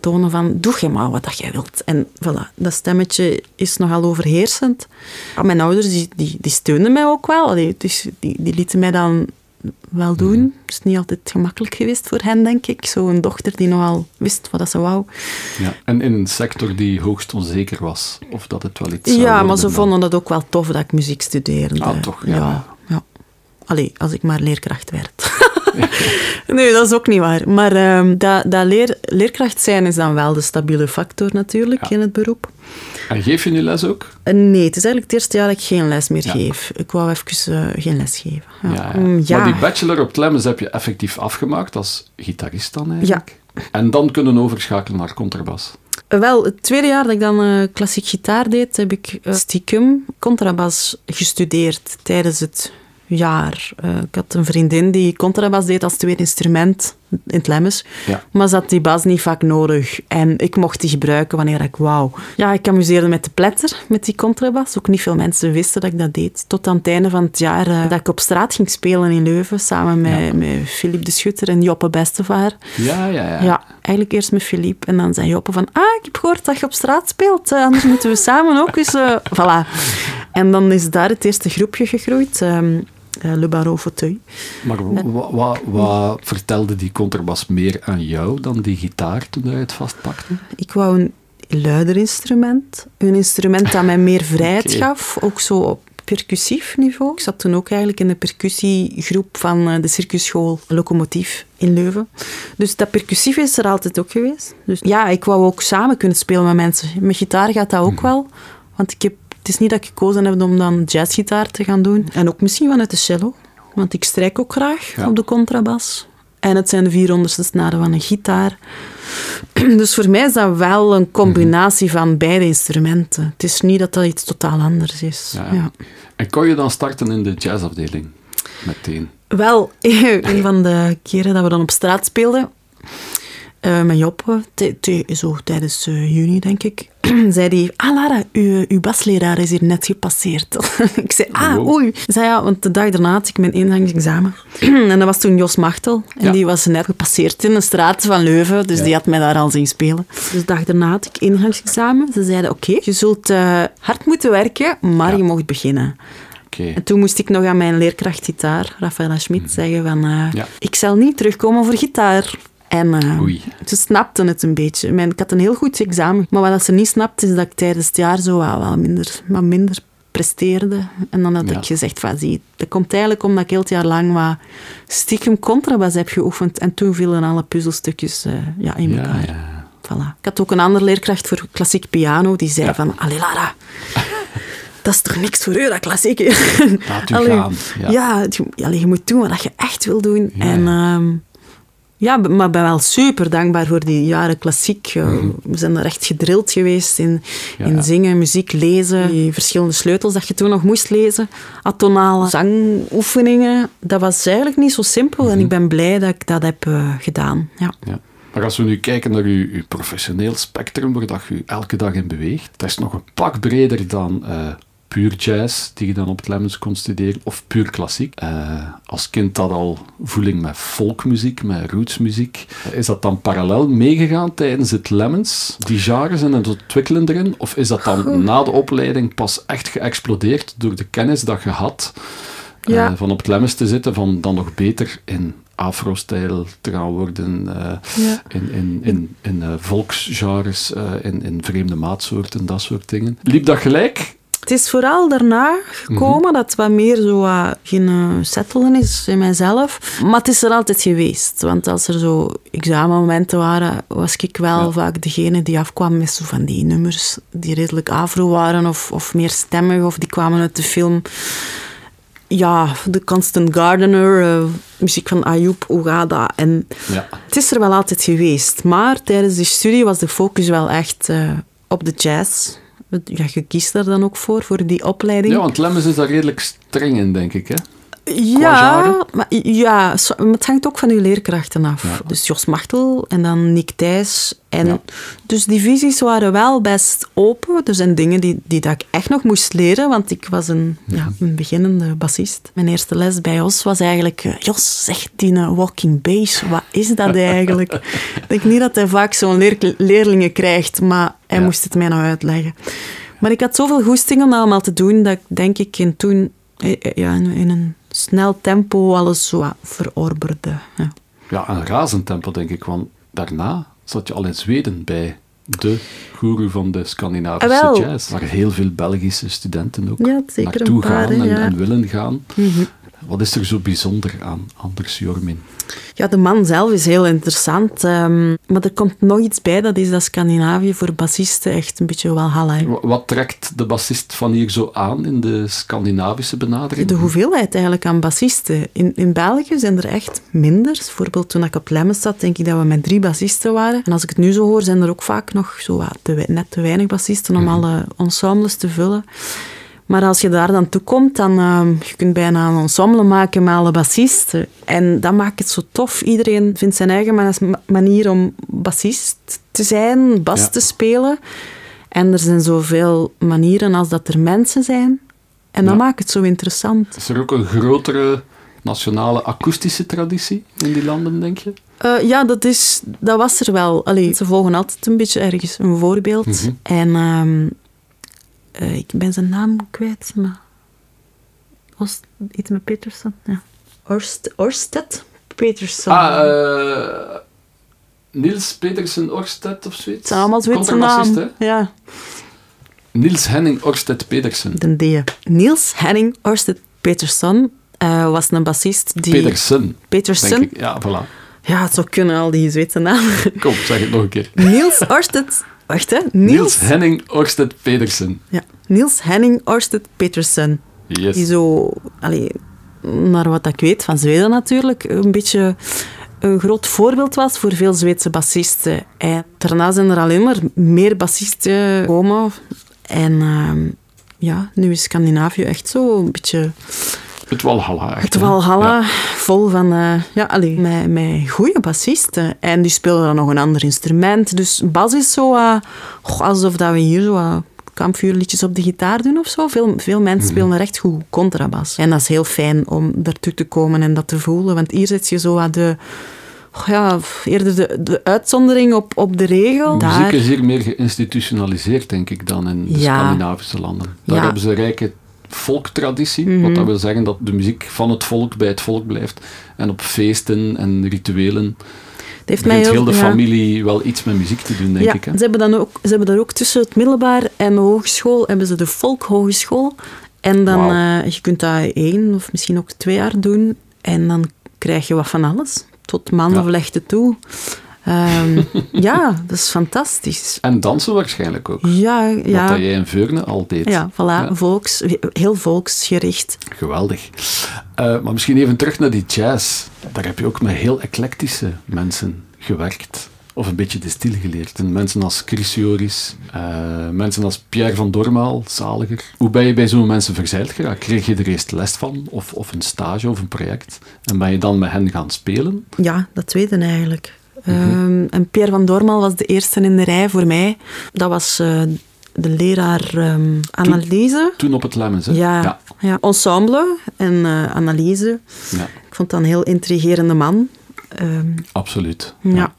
tonen van, doe jij maar wat dat jij wilt. En voilà, dat stemmetje is nogal overheersend. Mijn ouders die, die, die steunden mij ook wel. Allee, dus die, die lieten mij dan wel doen. Het is niet altijd gemakkelijk geweest voor hen, denk ik. Zo'n dochter die nogal wist wat dat ze wou. Ja. En in een sector die hoogst onzeker was. Of dat het wel iets zou Ja, maar ze dan. vonden het ook wel tof dat ik muziek studeerde. Ah, toch, ja. ja. ja. Allee, als ik maar leerkracht werd. (laughs) nee, dat is ook niet waar. Maar ehm, dat, dat leer, leerkracht zijn is dan wel de stabiele factor natuurlijk Ja. in het beroep. En geef je nu les ook? Eh, nee, het is eigenlijk het eerste jaar dat ik geen les meer Ja. geef. Ik wou even eh, geen les geven. Ja. Ja, ja. Mm, ja. Maar die bachelor op Tlemmes heb je effectief afgemaakt als gitarist dan eigenlijk? En dan kunnen overschakelen naar contrabas. Wel, het tweede jaar dat ik dan eh, klassiek gitaar deed, heb ik eh, stiekem contrabas gestudeerd tijdens het jaar. Eh, ik had een vriendin die contrabas deed als tweede instrument in het Lemmes. Ja. Maar ze had die bas niet vaak nodig. En ik mocht die gebruiken wanneer ik wou. Ja, ik amuseerde met de pletter, met die contrabas. Ook niet veel mensen wisten dat ik dat deed. Tot aan het einde van het jaar eh, dat ik op straat ging spelen in Leuven. Samen met, Ja. met Philippe de Schutter en Joppe Bestevaar. Ja, ja, ja. Ja, eigenlijk eerst met Philippe. En dan zei Joppe van, ah, ik heb gehoord dat je op straat speelt. eh, anders moeten we samen ook eens... (laughs) voilà. En dan is daar het eerste groepje gegroeid. ehm, eh, Le Baron Fauteuil. Maar wat wa, wa vertelde die contrabas meer aan jou dan die gitaar toen je het vastpakte? Ik wou een luider instrument. Een instrument dat mij meer (laughs) vrijheid gaf. Ook zo op percussief niveau. Ik zat toen ook eigenlijk in de percussiegroep van eh, de circusschool Locomotief in Leuven. Dus dat percussief is er altijd ook geweest. Dus ja, ik wou ook samen kunnen spelen met mensen. Met gitaar gaat dat ook wel. Want ik heb, het is niet dat ik gekozen heb om dan jazzgitaar te gaan doen. En ook misschien vanuit de cello. want ik strijk ook graag Ja. op de contrabas. En het zijn de 400ste snaren van een gitaar. (clears throat) Dus voor mij is dat wel een combinatie Mhm. van beide instrumenten. Het is niet dat dat iets totaal anders is. Ja, ja. Ja. En kon je dan starten in de jazzafdeling? Meteen. Wel, (laughs) een van de keren dat we dan op straat speelden, eh met Job, t- t- zo tijdens eh, juni denk ik, (clears throat) zei hij, ah Lara, uw, uw basleraar is hier net gepasseerd. (laughs) ik zei, ah Wow. oei. Ik zei, ja, want de dag daarna had ik mijn ingangsexamen. (clears throat) en dat was toen Jos Machtel. En Ja. die was net gepasseerd in de straat van Leuven, dus Ja. die had mij daar al zien spelen. Dus de dag daarna had ik ingangsexamen. Ze zeiden, oké, je zult eh, hard moeten werken, maar Ja. je mocht beginnen. Oké. En toen moest ik nog aan mijn leerkracht gitaar, Rafaela Schmid, zeggen van... eh, Ja. Ik zal niet terugkomen voor gitaar. En Oei. ze snapten het een beetje. Mijn, ik had een heel goed examen. Maar wat ze niet snapte, is dat ik tijdens het jaar zo wat, wat minder, wat minder presteerde. En dan had Ja. ik gezegd van, zie, dat komt eigenlijk omdat ik heel het jaar lang wat stiekem contrabas heb geoefend. En toen vielen alle puzzelstukjes eh, ja, in elkaar. ja. Voilà. Ik had ook een andere leerkracht voor klassiek piano, die zei van, allee Lara, (laughs) dat is toch niks voor u, dat klassiek? Laat u Allee, gaan. Ja. Ja, je, allee, je moet doen wat je echt wil doen. En, ehm, ja, maar ik ben wel super dankbaar voor die jaren klassiek. Eh, We zijn er echt gedrild geweest in, Mhm. Ja, in zingen, muziek, lezen. Die verschillende sleutels dat je toen nog moest lezen. Atonale zangoefeningen. Dat was eigenlijk niet zo simpel. Mhm. En ik ben blij dat ik dat heb eh, gedaan. Ja. Ja. Maar als we nu kijken naar uw, uw professioneel spectrum, waar dat je u elke dag in beweegt, dat is nog een pak breder dan eh, puur jazz, die je dan op het Lemmens kon studeren, of puur klassiek. Eh, als kind had al voeling met folkmuziek, met rootsmuziek. Is dat dan parallel meegegaan tijdens het Lemmens, die genres en het ontwikkelen erin? Of is dat dan na de opleiding pas echt geëxplodeerd door de kennis dat je had? Ja. van op het Lemmens te zitten, van dan nog beter in afro-stijl te gaan worden, eh, Ja. in, in, in, in volksgenres, in, in vreemde maatsoorten, dat soort dingen. Liep dat gelijk? Het is vooral daarna gekomen Mhm. dat het wat meer zo eh, settelen is in mijzelf. Maar het is er altijd geweest. Want als er zo examenmomenten waren, was ik wel Ja. vaak degene die afkwam met zo van die nummers die redelijk afro waren of, of meer stemmig of die kwamen uit de film. Ja, de Constant Gardener, eh, muziek van Ayoub Ougada. En Ja. het is er wel altijd geweest. Maar tijdens die studie was de focus wel echt eh, op de jazz. Ja, je kiest daar dan ook voor, voor die opleiding. ja, want Lemmens is daar redelijk streng in, denk ik. Hè? Ja, maar, ja, maar het hangt ook van uw leerkrachten af. Ja. Dus Jos Machtel en dan Nick Thijs. En Ja. Dus die visies waren wel best open. Er zijn dingen die, die dat ik echt nog moest leren, want ik was een, ja, een beginnende bassist. Mijn eerste les bij Jos was eigenlijk... eh, Jos, zeg die een walking bass, wat is dat eigenlijk? (laughs) ik denk niet dat hij vaak zo'n leer- leerlingen krijgt, maar hij moest het mij nog uitleggen. Maar ik had zoveel goesting om dat allemaal te doen, dat ik denk ik in toen eh, eh, ja, in, in een snel tempo alles zo verorberde. Ja. Ja, een razend tempo, denk ik. Want daarna zat je al in Zweden bij de guru van de Scandinavische Ah, wel. jazz. Waar heel veel Belgische studenten ook Ja, naartoe paar, gaan en, ja. Mhm. en willen gaan. Wat is er zo bijzonder aan Anders Jormin? Ja, de man zelf is heel interessant. ehm, maar er komt nog iets bij, dat is dat Scandinavië voor bassisten echt een beetje walhalla. hè. Wa- Wat trekt de bassist van hier zo aan in de Scandinavische benadering? De hoeveelheid eigenlijk aan bassisten. In, in België zijn er echt minder. Bijvoorbeeld toen ik op Lemmens zat, denk ik dat we met drie bassisten waren. En als ik het nu zo hoor, zijn er ook vaak nog zo wat te, net te weinig bassisten om alle ensembles te vullen. Maar als je daar dan toe komt, dan uh, je kunt bijna een ensemble maken met alle bassisten. En dat maakt het zo tof. Iedereen vindt zijn eigen ma- manier om bassist te zijn, bas Ja. te spelen. En er zijn zoveel manieren als dat er mensen zijn. En dat Ja. maakt het zo interessant. Is er ook een grotere nationale akoestische traditie in die landen, denk je? Eh, ja, dat, is, dat was er wel. Allee, ze volgen altijd een beetje ergens een voorbeeld. Mhm. En ehm, eh, ik ben zijn naam kwijt, maar... Oost, iets met Peterson? Ja. Orst, Orsted? Peterson. Ah, eh, Niels Petersen Orsted of zoiets? het zijn allemaal namen. hè? Ja, Niels Henning Orsted Petersen. de D. Niels Henning Orsted Peterson eh, was een bassist die... Petersen, ik. Ja, voilà. Ja, het zou kunnen, al die Zweedse namen. Kom, zeg het nog een keer. Niels Orsted... Wacht, hè. Niels, Niels... Henning Orsted Petersen. ja, Niels Henning Orsted Peterson. Yes. Die zo... Allee, naar wat ik weet van Zweden natuurlijk, een beetje een groot voorbeeld was voor veel Zweedse bassisten. En daarna zijn er alleen maar meer bassisten gekomen. En ehm, ja, nu is Scandinavië echt zo een beetje... Het Walhalla. Echt, Het Ja. vol van uh, ja, allee, met, met goede bassisten. En die spelen dan nog een ander instrument. Dus bas is zo uh, goh, alsof dat we hier zo uh, kampvuurliedjes op de gitaar doen of zo. Veel, veel mensen Mhm. spelen echt goed contrabas. En dat is heel fijn om daartoe te komen en dat te voelen. Want hier zit je zo aan de... Ja, eerder de, de uitzondering op, op de regel. Muziek Daar, is hier meer geïnstitutionaliseerd, denk ik, dan in de Ja. Scandinavische landen. Daar Ja. hebben ze rijke volktraditie, Mhm. wat dat wil zeggen dat de muziek van het volk bij het volk blijft. En op feesten en rituelen het heeft mij heel, heel de ja. familie wel iets met muziek te doen, denk ja, ik. Hè? Ze hebben, dan ook, ze hebben daar ook tussen het middelbaar en de hogeschool hebben ze de volkhogeschool. En dan, eh, je kunt dat één of misschien ook twee jaar doen. En dan krijg je wat van alles. Tot mandenvlechten toe. Ehm, (laughs) ja, dat is fantastisch. En dansen waarschijnlijk ook. Ja, ja. dat jij in Veurne al deed. Ja, voilà. Ja. Volks, heel volksgericht. Geweldig. Eh, maar misschien even terug naar die jazz. Daar heb je ook met heel eclectische mensen gewerkt. Of een beetje de stil geleerd. En mensen als Chris Joris, eh, mensen als Pierre van Dormaal, zaliger. Hoe ben je bij zo'n mensen verzeild geraakt? Kreeg je er eerst les van? Of, of een stage of een project? En ben je dan met hen gaan spelen? Ja, dat tweede eigenlijk. Mhm. Ehm, en Pierre van Dormal was de eerste in de rij voor mij. Dat was eh, de leraar ehm, analyse. Toen op het Lemmens, hè? Ja, Ja. ja. ensemble en eh, analyse. ja, Ik vond dat een heel intrigerende man. Ehm, absoluut. ja.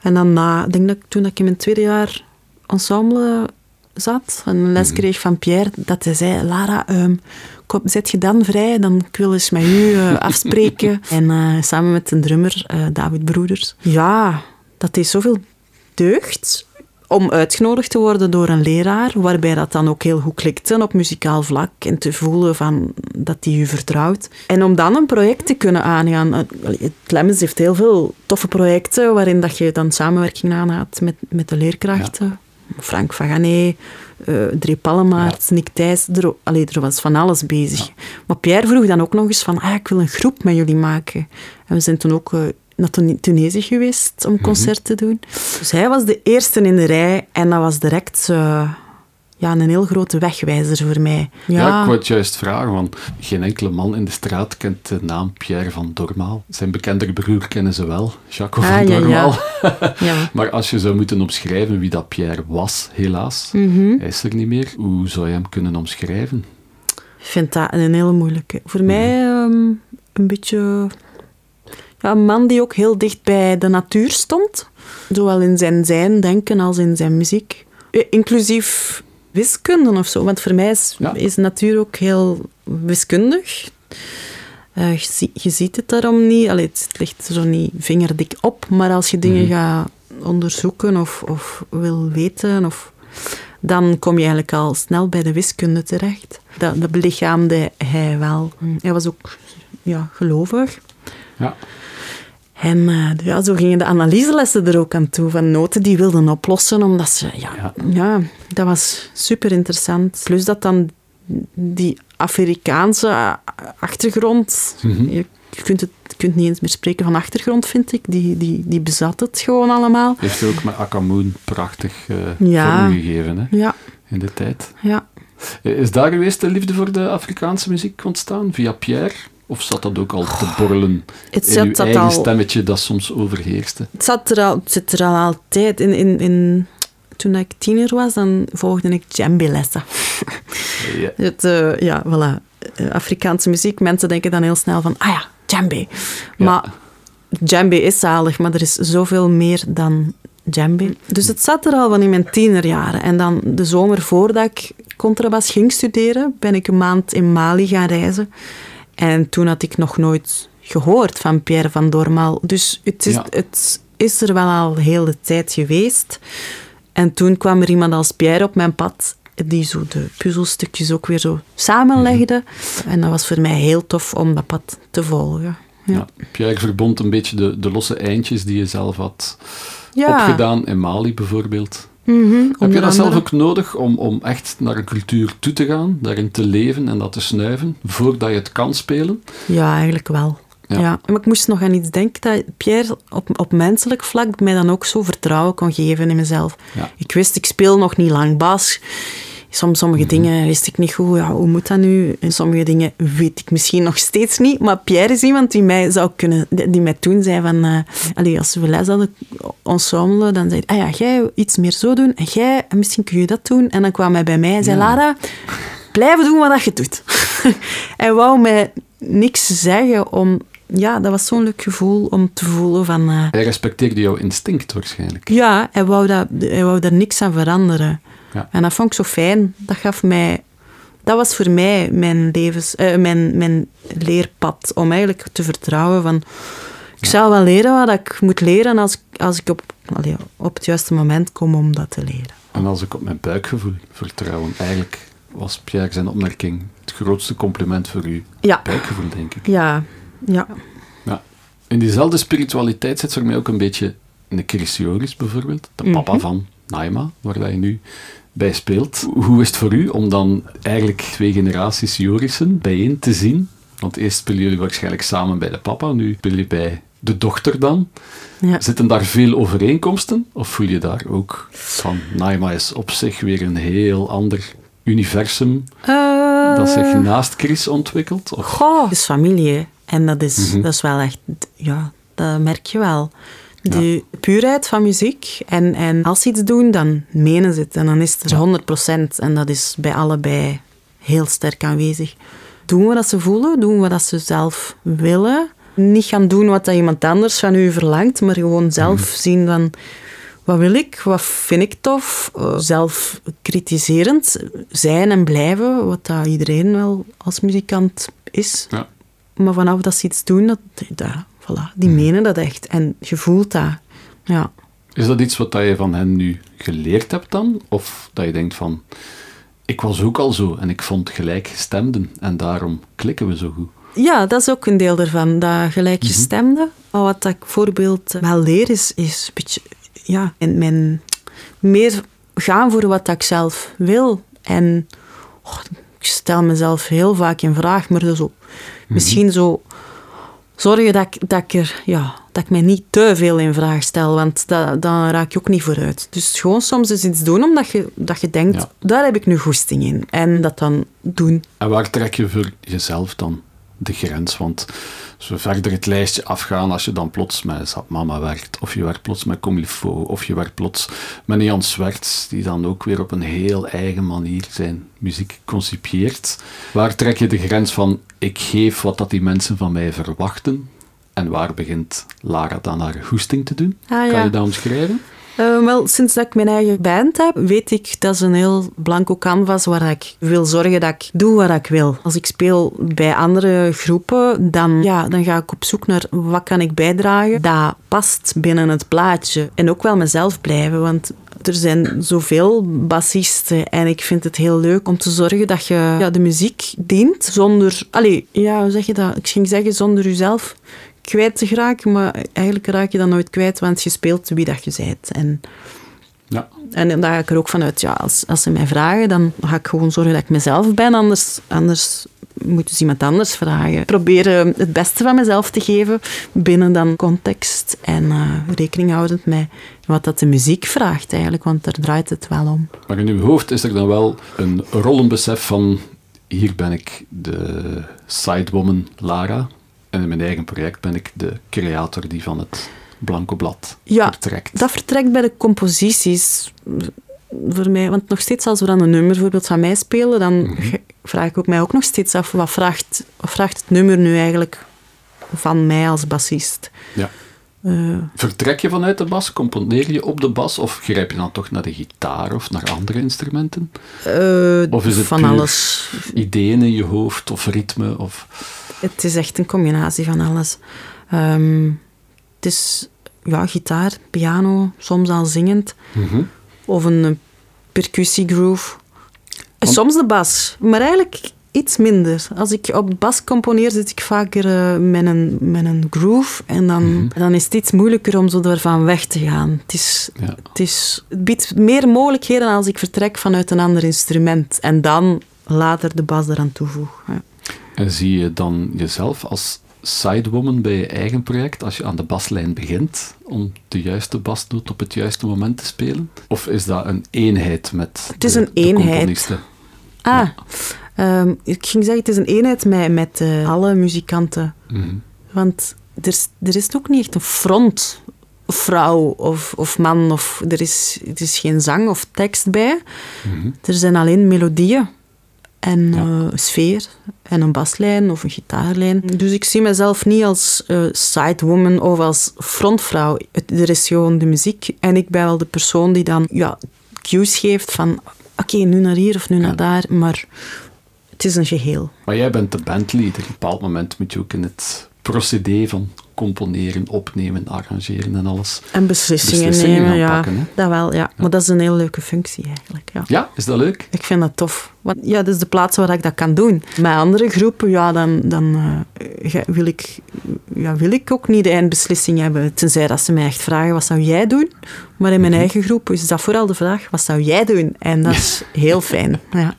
En dan na, ik denk dat ik toen ik in mijn tweede jaar ensemble zat en een les Mhm. kreeg van Pierre, dat hij zei, Lara, kom, zet je dan vrij? Dan ik wil eens met u eh, (laughs) afspreken. en eh, samen met een drummer, eh, David Broeders. Ja, dat deed zoveel deugd om uitgenodigd te worden door een leraar, waarbij dat dan ook heel goed klikte op muzikaal vlak en te voelen van dat hij u vertrouwt. En om dan een project te kunnen aangaan. Het Lemmens heeft heel veel toffe projecten waarin dat je dan samenwerking aangaat met, met de leerkrachten. Frank Vagané, eh Drie Pallemaert, Nick Thijs. Er, allee, er was van alles bezig. Maar Pierre vroeg dan ook nog eens van, ah, ik wil een groep met jullie maken. En we zijn toen ook eh, naar Tune- Tunesië geweest om concert te doen. Dus hij was de eerste in de rij en dat was direct eh, ja, een heel grote wegwijzer voor mij. Ja, ik wou het juist vragen, want geen enkele man in de straat kent de naam Pierre van Dormaal. Zijn bekendere broer kennen ze wel, Jacques Ah, van ja. Dormaal. (laughs) ja. (laughs) Maar als je zou moeten omschrijven wie dat Pierre was, helaas, Mhm. hij is er niet meer, hoe zou je hem kunnen omschrijven? Ik vind dat een hele moeilijke. Voor mij ehm, een beetje... Ja, een man die ook heel dicht bij de natuur stond. Zowel in zijn zijn, denken, als in zijn muziek. Eh, Inclusief wiskunde of zo. Want voor mij is, Ja. is natuur ook heel wiskundig. Eh, je ziet het daarom niet. Allee, het ligt er zo niet vingerdik op. Maar als je dingen Mhm. gaat onderzoeken of, of wil weten... Of, dan kom je eigenlijk al snel bij de wiskunde terecht. Dat, dat belichaamde hij wel. Hij was ook ja, gelovig. Ja. En eh, ja, zo gingen de analyselessen er ook aan toe, van noten die wilden oplossen, omdat ze... Ja, Ja. ja. dat was super interessant. Plus dat dan die Afrikaanse a- achtergrond... Mhm. Je kunt, het, je kunt niet eens meer spreken van achtergrond, vind ik. Die, die, die bezat het gewoon allemaal. Heeft ook met Akamoon prachtig eh Ja. vormgegeven hè, Ja, in de tijd. ja. Eh, Is daar geweest de liefde voor de Afrikaanse muziek ontstaan, via Pierre? Of zat dat ook al te borrelen (sighs) Het in uw eigen al... stemmetje dat soms overheerste? Het zat er al, het zit er al altijd. In, in, in, toen ik tiener was, dan volgde ik djembe-lessen. (laughs) Ja. Het, eh, ja, voilà. Afrikaanse muziek, mensen denken dan heel snel van, ah ja, djembe. Maar djembe is zalig, maar er is zoveel meer dan djembe. Dus het zat er al van in mijn tienerjaren. En dan de zomer voordat ik contrabas ging studeren, ben ik een maand in Mali gaan reizen. En toen had ik nog nooit gehoord van Pierre van Dormaal. Dus het is, Ja. het is er wel al heel de tijd geweest. En toen kwam er iemand als Pierre op mijn pad die zo de puzzelstukjes ook weer zo samenlegde. En dat was voor mij heel tof om dat pad te volgen. Ja. Ja. Pierre verbond een beetje de, de losse eindjes die je zelf had Ja. opgedaan in Mali bijvoorbeeld. Mhm, Heb je dat zelf ook nodig om, om echt naar een cultuur toe te gaan, daarin te leven en dat te snuiven, voordat je het kan spelen? Ja, eigenlijk wel. Ja. Ja. Maar ik moest nog aan iets denken dat Pierre op, op menselijk vlak mij dan ook zo vertrouwen kon geven in mezelf. Ja. Ik wist, ik speel nog niet lang bas. Soms sommige Mhm. dingen wist ik niet goed. Ja, hoe moet dat nu? En sommige dingen weet ik misschien nog steeds niet. Maar Pierre is iemand die mij zou kunnen... Die mij toen zei van... eh allee, als we les hadden, ensemble, dan zei hij... Ah ja, jij iets meer zo doen. En jij, en misschien kun je dat doen. En dan kwam hij bij mij en zei... Ja. Lara, blijven doen wat je doet. (laughs) hij wou mij niks zeggen om... Ja, dat was zo'n leuk gevoel om te voelen van... eh, Hij respecteerde jouw instinct waarschijnlijk. ja, hij wou, dat, hij wou daar niks aan veranderen. Ja. En dat vond ik zo fijn. Dat gaf mij... Dat was voor mij mijn, levens, eh, mijn, mijn leerpad. Om eigenlijk te vertrouwen van... Ik zal wel leren wat ik moet leren als, als ik op, allee, op het juiste moment kom om dat te leren. En als ik op mijn buikgevoel vertrouwen, eigenlijk was Pierre zijn opmerking het grootste compliment voor Ja, buikgevoel, denk ik. ja, ja. Ja. In diezelfde spiritualiteit zit voor mij ook een beetje een Chris Joris bijvoorbeeld, de papa Mhm. van Naima, waar je nu bij speelt. Hoe is het voor u om dan eigenlijk twee generaties Jorissen bijeen te zien? Want eerst spelen jullie waarschijnlijk samen bij de papa, nu speel je bij de dochter dan. ja. Zitten daar veel overeenkomsten? Of voel je daar ook van, Naima is op zich weer een heel ander universum dat zich Eh, naast Chris ontwikkelt? Of, Goh, het is familie. hè. En dat is, Mhm. dat is wel echt... Ja, dat merk je wel. De puurheid van muziek. En, en als ze iets doen, dan menen ze het. En dan is het er 100%. En dat is bij allebei heel sterk aanwezig. Doen we dat ze voelen, doen we dat ze zelf willen. Niet gaan doen wat dat iemand anders van u verlangt, maar gewoon zelf zien van... Wat wil ik? Wat vind ik tof? Eh, Zelf kritiserend zijn en blijven, wat dat iedereen wel als muzikant is. ja. Maar vanaf dat ze iets doen, dat, dat, voilà, die menen dat echt. En je voelt dat. Ja. Is dat iets wat dat je van hen nu geleerd hebt dan? Of dat je denkt van, ik was ook al zo en ik vond gelijkgestemden en daarom klikken we zo goed? ja, dat is ook een deel ervan, dat gelijkgestemde. Maar wat dat ik bijvoorbeeld wel leer, is, is een beetje... Ja, en mijn, meer gaan voor wat ik zelf wil. En oh, ik stel mezelf heel vaak in vraag, maar zo, misschien zo zorgen dat ik, dat, ik er, ja, dat ik mij niet te veel in vraag stel, want dat, dan raak je ook niet vooruit. Dus gewoon soms eens iets doen omdat je, dat je denkt, Ja. daar heb ik nu goesting in. En dat dan doen. En waar trek je voor jezelf dan de grens? Want zo verder het lijstje afgaan, als je dan plots met Mama werkt, of je werkt plots met Comilfo, of je werkt plots met Jan Swerts, die dan ook weer op een heel eigen manier zijn muziek concipieert. Waar trek je de grens van, ik geef wat dat die mensen van mij verwachten, en waar begint Lara dan haar goesting te doen? Ah, Kan je dat omschrijven? Eh, wel, sinds dat ik mijn eigen band heb, weet ik dat is een heel blanco canvas waar ik wil zorgen dat ik doe wat ik wil. Als ik speel bij andere groepen, dan, ja, dan ga ik op zoek naar wat kan ik bijdragen dat past binnen het plaatje. En ook wel mezelf blijven, want er zijn zoveel bassisten en ik vind het heel leuk om te zorgen dat je ja, de muziek dient zonder... Allee, ja, hoe zeg je dat? Ik ging zeggen zonder jezelf kwijt te geraken, maar eigenlijk raak je dat nooit kwijt, want je speelt wie dat je bent. En, Ja. en daar ga ik er ook vanuit, ja, als, als ze mij vragen, dan ga ik gewoon zorgen dat ik mezelf ben, anders, anders moet dus iemand anders vragen. Proberen het beste van mezelf te geven binnen dan context en eh, rekening houdend met wat dat de muziek vraagt eigenlijk, want daar draait het wel om. Maar in uw hoofd is er dan wel een rollenbesef van hier ben ik de sidewoman Lara en in mijn eigen project ben ik de creator die van het blanco blad Ja, vertrekt. Dat vertrekt bij de composities voor mij. Want nog steeds als we dan een nummer bijvoorbeeld van mij spelen, dan ge- vraag ik ook mij ook nog steeds af, wat vraagt, wat vraagt het nummer nu eigenlijk van mij als bassist? Ja. Eh, Vertrek je vanuit de bas? Componeer je op de bas? Of grijp je dan toch naar de gitaar of naar andere instrumenten? eh, Of is het van alles. Ideeën in je hoofd of ritme? Of... Het is echt een combinatie van alles. Ehm, het is ja, gitaar, piano, soms al zingend. Mhm. Of een percussiegroove. En Want- soms de bas. Maar eigenlijk iets minder. Als ik op bas componeer, zit ik vaker eh, met, een, met een groove. En dan, Mhm. dan is het iets moeilijker om zo ervan weg te gaan. Het, is, Ja. het, is, het biedt meer mogelijkheden als ik vertrek vanuit een ander instrument. En dan later de bas eraan toevoeg. Ja. En zie je dan jezelf als sidewoman bij je eigen project als je aan de baslijn begint om de juiste basnoot op het juiste moment te spelen? Of is dat een eenheid met Het is de, een eenheid. Ah, ehm, ik ging zeggen, het is een eenheid met, met eh, alle muzikanten. Mhm. Want er, is- er is ook niet echt een front, vrouw of, of man. Of, er, is, er is geen zang of tekst bij. Mhm. Er zijn alleen melodieën en Ja. eh, sfeer en een baslijn of een gitaarlijn. Dus ik zie mezelf niet als eh, sidewoman of als frontvrouw. Het- Er is gewoon de muziek en ik ben wel de persoon die dan ja, cues geeft van oké, nu naar hier of nu Ja. naar daar, maar het is een geheel. Maar jij bent de bandleader. Op een bepaald moment moet je ook in het procedé van componeren, opnemen, arrangeren en alles. En beslissingen, Beslissingen nemen, ja. hè? Dat wel, ja. Maar dat is een hele leuke functie eigenlijk, ja. Ja, is dat leuk? Ik vind dat tof. Want ja, dat is de plaats waar ik dat kan doen. Met andere groepen, ja, dan, dan eh, wil, ik, ja, wil ik ook niet de eindbeslissing hebben. Tenzij dat ze mij echt vragen, wat zou jij doen? Maar in mijn Mhm. eigen groep is dat vooral de vraag, wat zou jij doen? En dat is (laughs) heel fijn. Ja,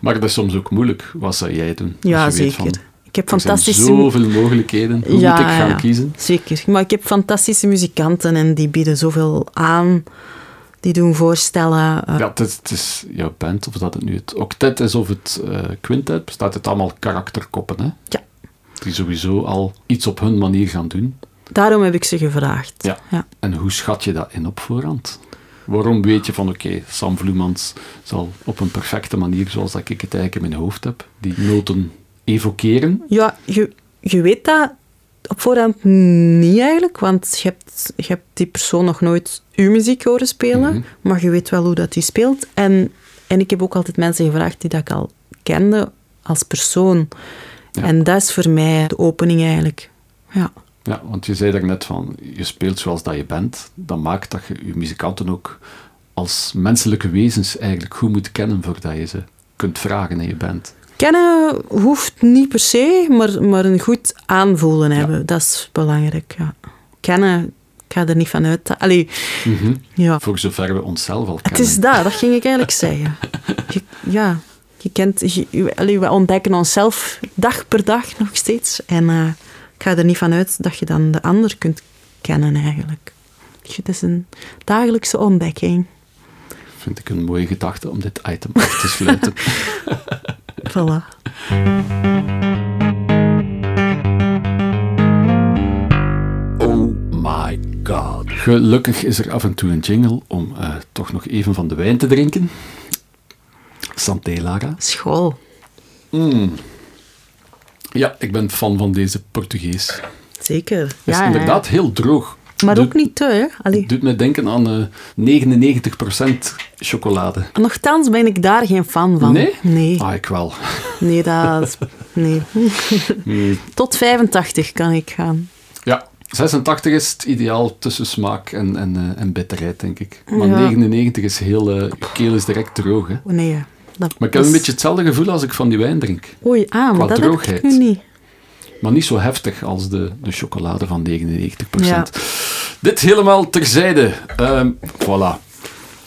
Maar dat is soms ook moeilijk. Wat zou jij doen? Ja zeker. van, ik heb er zijn fantastische... zoveel mogelijkheden. Hoe Ja, moet ik gaan ja. kiezen? Zeker. Maar ik heb fantastische muzikanten en die bieden zoveel aan. Die doen voorstellen. eh, Ja, het is, het is jouw band, of dat het nu het octet is of het eh, quintet, bestaat het allemaal karakterkoppen, hè? Ja. Die sowieso al iets op hun manier gaan doen. Daarom heb ik ze gevraagd. Ja. ja. En hoe schat je dat in op voorhand? Waarom weet je van, oké, Sam Vloemans zal op een perfecte manier, zoals dat ik het eigenlijk in mijn hoofd heb, die noten evokeren? Ja, je, je weet dat op voorhand niet eigenlijk, want je hebt, je hebt die persoon nog nooit uw muziek horen spelen, Mhm. maar je weet wel hoe dat die speelt. En, en ik heb ook altijd mensen gevraagd die dat ik al kende als persoon. Ja. En dat is voor mij de opening eigenlijk. Ja. Ja, want je zei net van, je speelt zoals dat je bent. Dat maakt dat je je muzikanten ook als menselijke wezens eigenlijk goed moet kennen voordat je ze kunt vragen in je band. Kennen hoeft niet per se, maar, maar een goed aanvoelen hebben, dat is belangrijk. Ja. Kennen, ik ga er niet van uit. Allee, ja. Voor zover we onszelf al Het kennen. is dat, dat ging ik eigenlijk (laughs) zeggen. Je, ja, je kent, je, allee, we ontdekken onszelf dag per dag nog steeds. En eh, ik ga er niet van uit dat je dan de ander kunt kennen eigenlijk. Het is een dagelijkse ontdekking. Vind ik een mooie gedachte om dit item af te sluiten. (laughs) Voilà. oh my god. Gelukkig is er af en toe een jingle om eh, toch nog even van de wijn te drinken. Santé, Lara. School. Mm. Ja, ik ben fan van deze Portugees. Zeker. Het is Ja, inderdaad heel droog. Maar Doet- ook niet te, hè? Allee. doet me denken aan eh 99% chocolade. Nochtans ben ik daar geen fan van. Nee? Nee, Ah, ik wel. nee dat is- (laughs) Nee. Hmm. Tot 85 kan ik gaan. Ja, 86 is het ideaal tussen smaak en, en, eh, en bitterheid, denk ik. Maar Ja. 99 is heel... eh, keel is direct droog, hè. Nee. ja. Dat, Maar ik heb een beetje hetzelfde gevoel als ik van die wijn drink. Oei, ah, qua maar dat heb droogheid. ik nu niet. Maar niet zo heftig als de, de chocolade van 99%. Ja. Dit helemaal terzijde. Ehm voilà.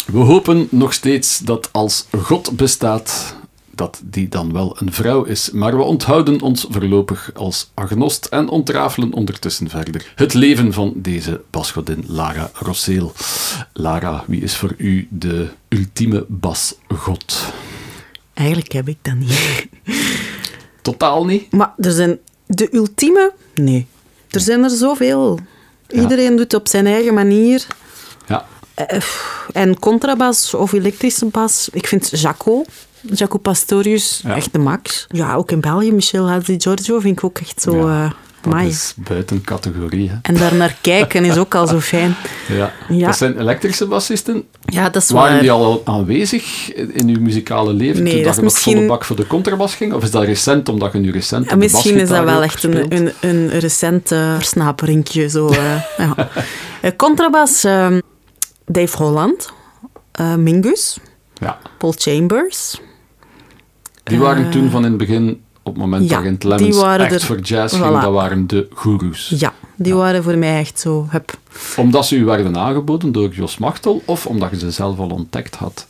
We hopen nog steeds dat als God bestaat, dat die dan wel een vrouw is. Maar we onthouden ons voorlopig als agnost en ontrafelen ondertussen verder. Het leven van deze basgodin Lara Rosseel. Lara, wie is voor u de ultieme basgod? Eigenlijk heb ik dat niet. Totaal niet? Maar er zijn de ultieme? Nee. Er zijn er zoveel. Ja. Iedereen doet op zijn eigen manier. Ja. Eh, En contrabas of elektrische bas. Ik vind Jaco, Jaco Pastorius, Ja. echt de max. Ja, ook in België, Michel Hadzi Giorgio vind ik ook echt zo... Ja, eh Dat is buiten categorie, hè. En daar naar kijken is ook al zo fijn. (laughs) Ja. Ja. Dat zijn elektrische bassisten. Ja, dat is Waren waar. die al aanwezig in uw muzikale leven Nee, toen dat je nog volle misschien- bak voor de contrabas ging? Of is dat recent, omdat je nu recent de misschien is dat wel echt een, een, een recent versnaperinkje. Zo, eh, ja. (laughs) Eh, Contrabas, ehm, Dave Holland, eh, Mingus, Ja, Paul Chambers, Die waren toen van in het begin, op het moment ja, dat je in het die Lemmens waren echt er- voor jazz ging, dat waren de goeroes. Ja, die waren voor mij echt zo, hup. Omdat ze u werden aangeboden door Jos Machtel, of omdat je ze zelf al ontdekt had?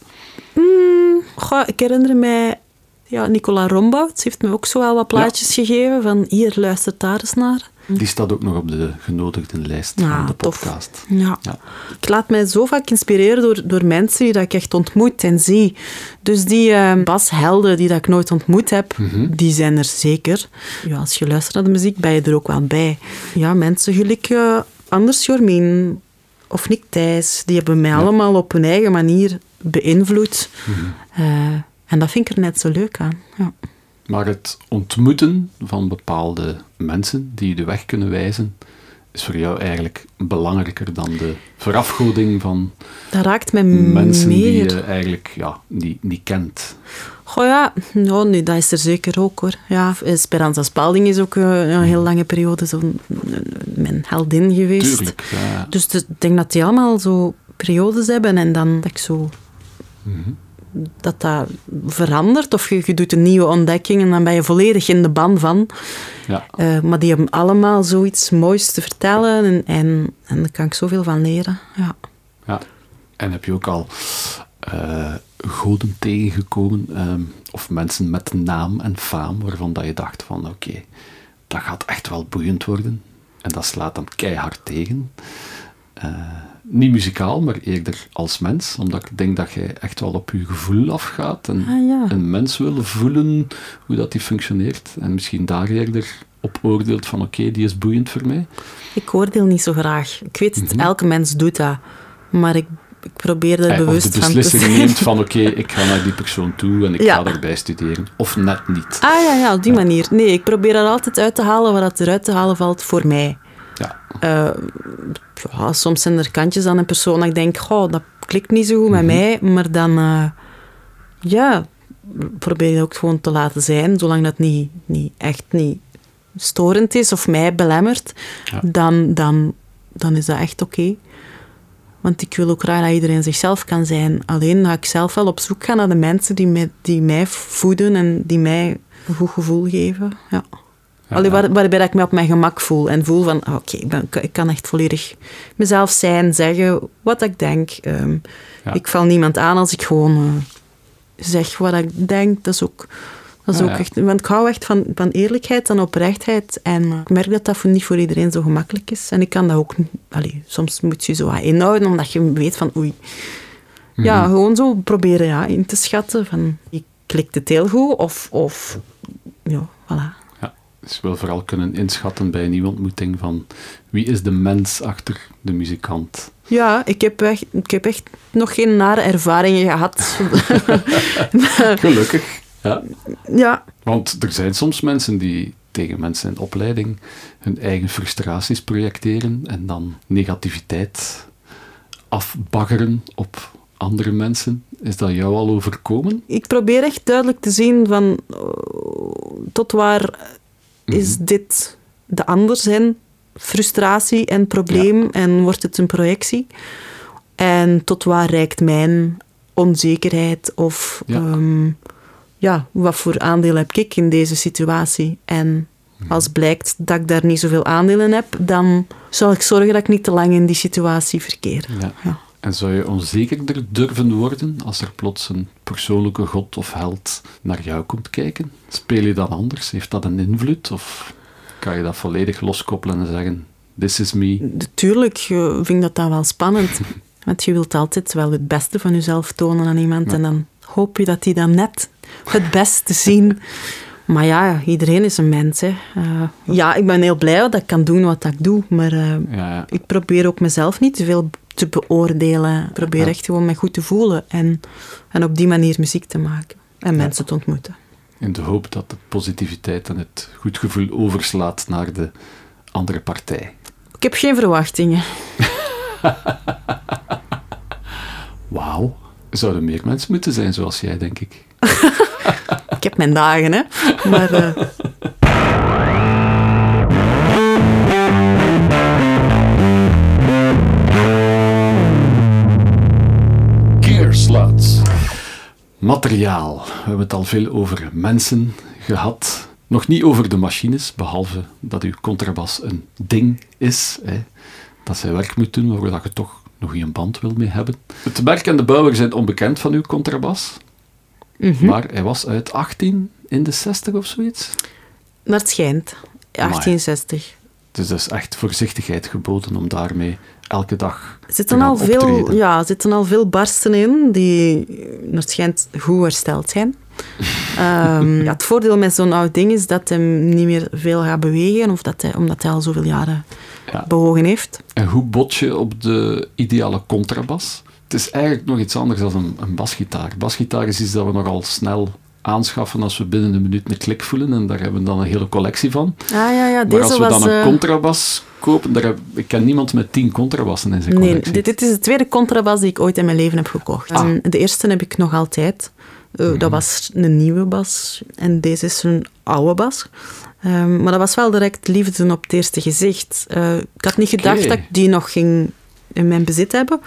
Goh, ik herinner mij, ja, Nicola Rombouts heeft me ook zo wel wat plaatjes gegeven van hier, luister daar eens naar. Die staat ook nog op de genodigdenlijst Ja, van de podcast. Ja. Ja. Ik laat mij zo vaak inspireren door, door mensen die dat ik echt ontmoet en zie. Dus die eh, bashelden die dat ik nooit ontmoet heb, die zijn er zeker. Ja, als je luistert naar de muziek, ben je er ook wel bij. Ja, mensen gelijk eh, Anders Jormien of Nick Thijs, die hebben mij allemaal op hun eigen manier beïnvloed. Eh, en dat vind ik er net zo leuk aan. Ja. Maar het ontmoeten van bepaalde mensen die je de weg kunnen wijzen, is voor jou eigenlijk belangrijker dan de verafgoding van Dat raakt mij mensen die meer. je eigenlijk ja, niet, niet kent. Goh ja, nou, nee, dat is er zeker ook hoor. Ja, Esperanza Spalding is ook eh, een heel lange periode zo mijn heldin geweest. Tuurlijk. Ja, Dus de- ik denk dat die allemaal zo periodes hebben en dan dat ik zo... Dat dat verandert of je, je doet een nieuwe ontdekking en dan ben je volledig in de ban van. ja. Eh, maar die hebben allemaal zoiets moois te vertellen en, en, en daar kan ik zoveel van leren. Ja. Ja. En heb je ook al eh, goden tegengekomen, ehm, of mensen met naam en faam, waarvan dat je dacht van oké, dat gaat echt wel boeiend worden. En dat slaat dan keihard tegen. Eh, niet muzikaal, maar eerder als mens, omdat ik denk dat jij echt wel op je gevoel afgaat en Ah, ja. een mens wil voelen hoe dat die functioneert. En misschien daar eerder op oordeelt van oké, die is boeiend voor mij. Ik oordeel niet zo graag. Ik weet het, elke mens doet dat. Maar ik, ik probeer er bewust de van te beslissing zijn. neemt (laughs) van oké, ik ga naar die persoon toe en ik Ja. ga daarbij studeren. Of net niet. Ah ja, ja, op die manier. Nee, ik probeer er altijd uit te halen wat eruit te halen valt voor mij. Ja. Eh, ja, soms zijn er kantjes aan een persoon dat ik denk, goh, dat klikt niet zo goed met mij. Maar dan, eh, ja, probeer je ook gewoon te laten zijn, zolang dat niet, niet echt niet storend is of mij belemmert, Ja. dan, dan, dan is dat echt oké. Want ik wil ook graag dat iedereen zichzelf kan zijn. Alleen ga ik zelf wel op zoek gaan naar de mensen die mij, die mij voeden en die mij een goed gevoel geven. Ja. Allee, waar, waarbij dat ik me op mijn gemak voel en voel van, oké, ik, ben- ik kan echt volledig mezelf zijn, zeggen wat ik denk. Ehm. Ik val niemand aan als ik gewoon eh, zeg wat ik denk. Dat is ook, dat is ook echt... Want ik hou echt van, van eerlijkheid en oprechtheid. En eh, ik merk dat dat voor, niet voor iedereen zo gemakkelijk is. En ik kan dat ook... Allee, soms moet je zo wat inhouden, omdat je weet van, oei... Ja, gewoon zo proberen ja, in te schatten van... Klikt het heel goed? Of... of ja, voilà. Dus je wil vooral kunnen inschatten bij een nieuwe ontmoeting van wie is de mens achter de muzikant. Ja, ik heb, echt, ik heb echt nog geen nare ervaringen gehad. (laughs) Gelukkig. Ja. ja, Want er zijn soms mensen die tegen mensen in opleiding hun eigen frustraties projecteren en dan negativiteit afbaggeren op andere mensen. Is dat jou al overkomen? ik probeer echt duidelijk te zien van oh, tot waar is dit de ander zijn frustratie en probleem en wordt het een projectie? En tot waar reikt mijn onzekerheid of Ja. ja. ja, wat voor aandeel heb ik in deze situatie? En als blijkt dat ik daar niet zoveel aandeel in heb, dan zal ik zorgen dat ik niet te lang in die situatie verkeer. Ja. En zou je onzekerder durven worden als er plots een persoonlijke god of held naar jou komt kijken? Speel je dan anders? Heeft dat een invloed? Of kan je dat volledig loskoppelen en zeggen: This is me? Tuurlijk eh, vind ik dat dan wel spannend. (laughs) Want je wilt altijd wel het beste van jezelf tonen aan iemand. En dan hoop je dat die dan net het beste zien. Maar ja, iedereen is een mens. Hè. Eh, ja, ik ben heel blij dat ik kan doen wat ik doe. Maar eh, Ja, ja. ik probeer ook mezelf niet te veel te beoordelen. Ik probeer Ja. echt gewoon me goed te voelen. En, en op die manier muziek te maken. En mensen te ontmoeten. In de hoop dat de positiviteit en het goed gevoel overslaat naar de andere partij. Ik heb geen verwachtingen. (laughs) Wauw. Zouden meer mensen moeten zijn zoals jij, denk ik. (laughs) Ik heb mijn dagen, hè. Maar... eh, Sluts. Materiaal. We hebben het al veel over mensen gehad. Nog niet over de machines, behalve dat uw contrabas een ding is. Hè, dat zij werk moet doen, waar je toch nog een band wil mee hebben. Het merk en de bouwer zijn onbekend van uw contrabas. Mhm. Maar hij was uit 18 in de 60 of zoiets. Naar het schijnt. 1860. Dus dat is echt voorzichtigheid geboden om daarmee elke dag Er zitten al, veel, ja, er zitten al veel barsten in die naar het schijnt goed hersteld zijn. um, (laughs) ja, het voordeel met zo'n oud ding is dat hij niet meer veel gaat bewegen, of dat hij, omdat hij al zoveel jaren ja. bewogen heeft. En hoe bot je op de ideale contrabas? Het is eigenlijk nog iets anders dan een, een basgitaar. Basgitaar is iets dat we nogal snel aanschaffen als we binnen een minuut een klik voelen. En daar hebben we dan een hele collectie van. Ah, ja, ja, maar als we was, dan een uh... contrabas kopen, daar heb, ik ken niemand met tien contrabassen in zijn collectie. Nee, dit, dit, is de tweede contrabas die ik ooit in mijn leven heb gekocht. Ah. de eerste heb ik nog altijd. Uh, mm. Dat was een nieuwe bas. En deze is een oude bas. Um, maar dat was wel direct liefde op het eerste gezicht. Uh, ik had niet gedacht dat ik die nog ging in mijn bezit hebben.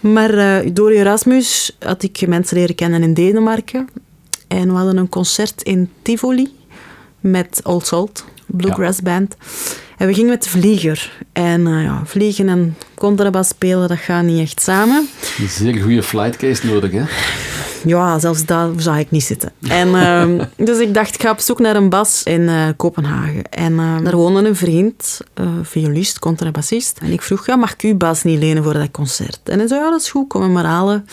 Maar uh, door Erasmus had ik mensen leren kennen in Denemarken. En we hadden een concert in Tivoli met Old Salt, Bluegrass ja. Band. En we gingen met de vlieger. En uh, ja, vliegen en contrabas spelen, dat gaat niet echt samen. Een zeer goede flightcase nodig, hè? Ja, zelfs daar zou ik niet zitten. En, uh, (laughs) dus ik dacht, ik ga op zoek naar een bas in uh, Kopenhagen. En uh, daar woonde een vriend, violist, contrabassist. En ik vroeg, ja, mag ik uw bas niet lenen voor dat concert? En hij zei, ja, dat is goed, kom hem maar halen.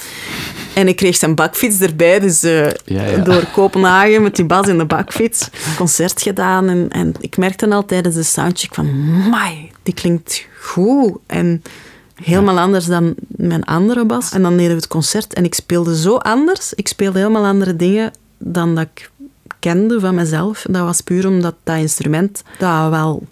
En ik kreeg zijn bakfiets erbij, dus ja, ja. door Kopenhagen met die bas in de bakfiets. Concert gedaan en, en ik merkte al tijdens de soundcheck van, mai, die klinkt goed. En helemaal ja. anders dan mijn andere bas. En dan deden we het concert en ik speelde zo anders. Ik speelde helemaal andere dingen dan dat ik kende van mezelf. Dat was puur omdat dat instrument dat wel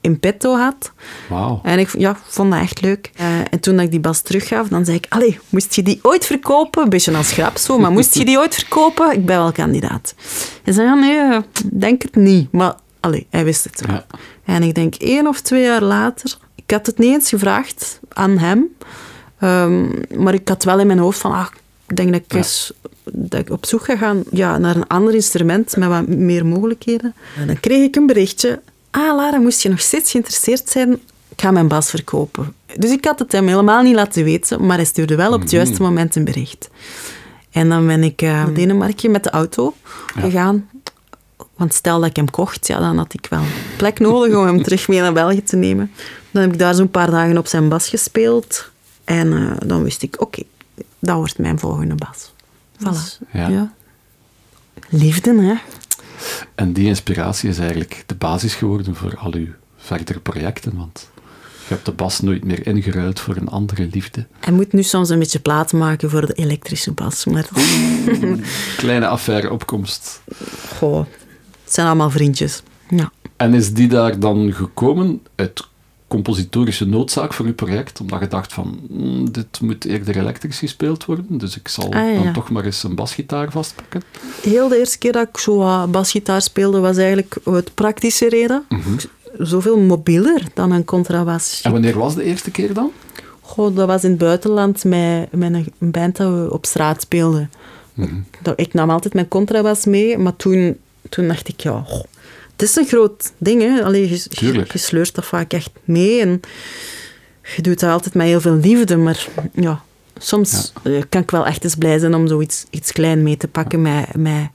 in petto had. Wow. En ik ja, vond dat echt leuk. Uh, en toen ik die bas teruggaf, dan zei ik... Allee, moest je die ooit verkopen? Een beetje als grap zo, maar moest je die (laughs) ooit verkopen? Ik ben wel kandidaat. Hij zei, ja, nee, denk het niet. Maar allee, hij wist het wel. Ja. En ik denk, één of twee jaar later... Ik had het niet eens gevraagd aan hem. Um, maar ik had wel in mijn hoofd van... Ah, ik denk dat ik, ja. eens, dat ik op zoek ga gaan ja, naar een ander instrument met wat meer mogelijkheden. En dan kreeg ik een berichtje. Ah, Lara, moest je nog steeds geïnteresseerd zijn? Ik ga mijn bas verkopen. Dus ik had het hem helemaal niet laten weten, maar hij stuurde wel op het juiste moment een bericht. En dan ben ik uh, naar Denemarken met de auto gegaan. Want stel dat ik hem kocht, ja, dan had ik wel plek nodig om hem terug mee naar België te nemen. Dan heb ik daar zo'n paar dagen op zijn bas gespeeld. En uh, dan wist ik, oké, okay, dat wordt mijn volgende bas. Voilà. Ja. ja. Liefde, hè. En die inspiratie is eigenlijk de basis geworden voor al uw verdere projecten, want je hebt de bas nooit meer ingeruild voor een andere liefde. Hij moet nu soms een beetje plaats maken voor de elektrische bas, maar... Kleine affaire opkomst. Goh, het zijn allemaal vriendjes. Ja. En is die daar dan gekomen uit compositorische noodzaak voor uw project? Omdat je dacht van, mm, dit moet eerder elektrisch gespeeld worden, dus ik zal ah, ja. dan toch maar eens een basgitaar vastpakken. Heel de eerste keer dat ik zo uh, basgitaar speelde, was eigenlijk het praktische reden. Mm -hmm. Zoveel mobieler dan een contrabas. En wanneer was de eerste keer dan? Goh, dat was in het buitenland met, met een band dat we op straat speelden. Mm -hmm. Ik nam altijd mijn contrabas mee, maar toen, toen dacht ik, ja... Het is een groot ding, hè. Allee, je, je, je, sleurt dat vaak echt mee en je doet dat altijd met heel veel liefde, maar ja, soms ja. kan ik wel echt eens blij zijn om zoiets iets klein mee te pakken met, met,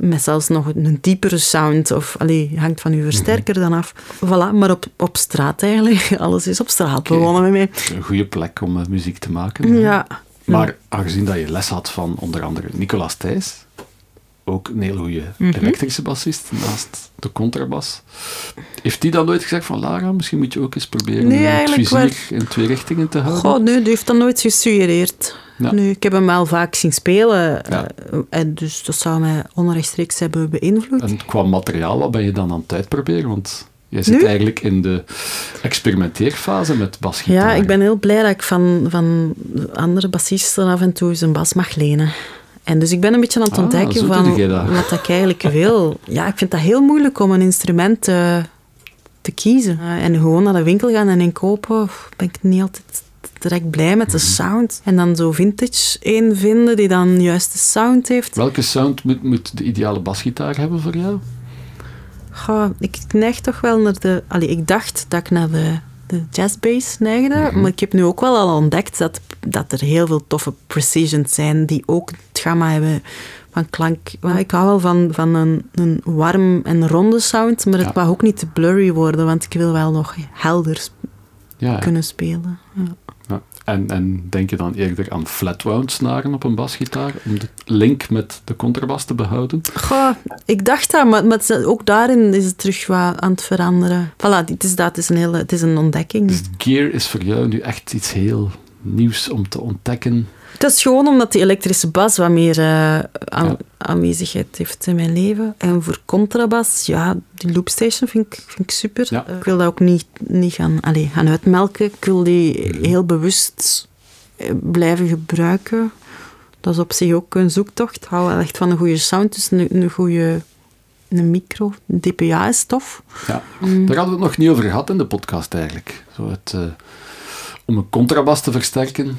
met zelfs nog een diepere sound of, allee, hangt van uw versterker dan af. Voilà, maar op, op straat eigenlijk, (laughs) alles is op straat okay. begonnen met mij. Een goede plek om uh, muziek te maken. Ja. Maar aangezien dat je les had van onder andere Nicolas Thijs, ook een heel goede mm -hmm. elektrische bassist naast de contrabas. Heeft die dan nooit gezegd van Lara, misschien moet je ook eens proberen nee, het vizier in twee richtingen te houden? Goh, nee, die heeft dat nooit gesuggereerd. Ja. Nee, ik heb hem wel vaak zien spelen, Ja. uh, en dus dat zou mij onrechtstreeks hebben beïnvloed. En qua materiaal, wat ben je dan aan het uitproberen? Want jij zit Nu? eigenlijk in de experimenteerfase met basgitaar. Ja, ik ben heel blij dat ik van, van andere bassisten af en toe een bas mag lenen. En dus ik ben een beetje aan het Ah, ontdekken van (laughs) wat ik eigenlijk wil. Ja, ik vind dat heel moeilijk om een instrument eh, te kiezen. Eh, en gewoon naar de winkel gaan en inkopen, ben ik niet altijd direct blij met de sound. En dan zo vintage één vinden die dan juist de sound heeft. Welke sound moet, moet de ideale basgitaar hebben voor jou? Goh, ik neig toch wel naar de... Allee, ik dacht dat ik naar de, de jazzbass neigde, maar ik heb nu ook wel al ontdekt dat, dat er heel veel toffe precisions zijn die ook gamma hebben van klank. Ik hou wel van, van een, een warm en ronde sound, maar het Ja. mag ook niet te blurry worden, want ik wil wel nog helder sp- Ja, kunnen spelen. Ja. Ja. En, en denk je dan eerder aan flatwound snaren op een basgitaar om de link met de contrabas te behouden? Goh, ik dacht dat, maar, maar ook daarin is het terug wat aan het veranderen. Voilà, het is, dat, het is, een, hele, het is een ontdekking. Dus gear is voor jou nu echt iets heel nieuws om te ontdekken. Het is gewoon omdat die elektrische bas wat meer eh, aan- aanwezigheid heeft in mijn leven. En voor contrabas, ja, die loopstation vind ik, vind ik super. Ja. Ik wil dat ook niet, niet gaan, allez, gaan uitmelken. Ik wil die heel bewust eh, blijven gebruiken. Dat is op zich ook een zoektocht. Ik hou wel echt van een goede sound, dus een, een goede een micro. DPA is tof. Ja. Mm. Daar hadden we het nog niet over gehad in de podcast eigenlijk. Zo het, eh, om een contrabas te versterken,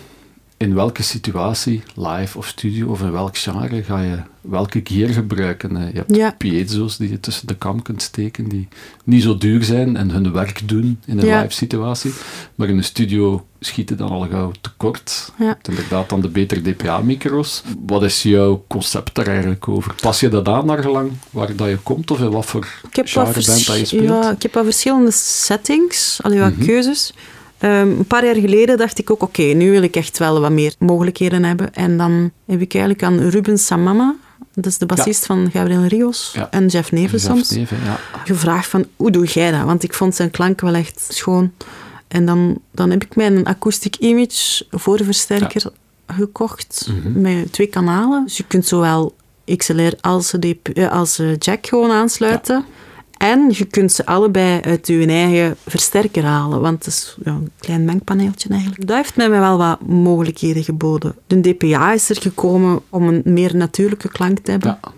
in welke situatie, live of studio of in welk genre, ga je welke gear gebruiken? Eh, Je hebt Ja. piezo's die je tussen de kam kunt steken, die niet zo duur zijn en hun werk doen in een Ja. live situatie. Maar in een studio schieten dan al gauw tekort. Ja. Je hebt inderdaad dan de betere DPA-micro's. Wat is jouw concept daar eigenlijk over? Pas je dat aan naar gelang waar dat je komt of in wat voor genre band vers- dat je speelt? ja, ik heb wat verschillende settings, wat Mhm. keuzes. Ehm, een paar jaar geleden dacht ik ook, oké, nu wil ik echt wel wat meer mogelijkheden hebben. En dan heb ik eigenlijk aan Ruben Samama, dat is de bassist van Gabriel Rios, Ja. en Jeff Neven soms, neven, ja. gevraagd van, hoe doe jij dat? Want ik vond zijn klank wel echt schoon. En dan, dan heb ik mij een acoustic image voorversterker gekocht, Mhm. met twee kanalen. Dus je kunt zowel XLR als, eh, als eh, jack gewoon aansluiten. En je kunt ze allebei uit je eigen versterker halen, want het is ja, een klein mengpaneeltje eigenlijk. Dat heeft mij wel wat mogelijkheden geboden. De DPA is er gekomen om een meer natuurlijke klank te hebben. Ja.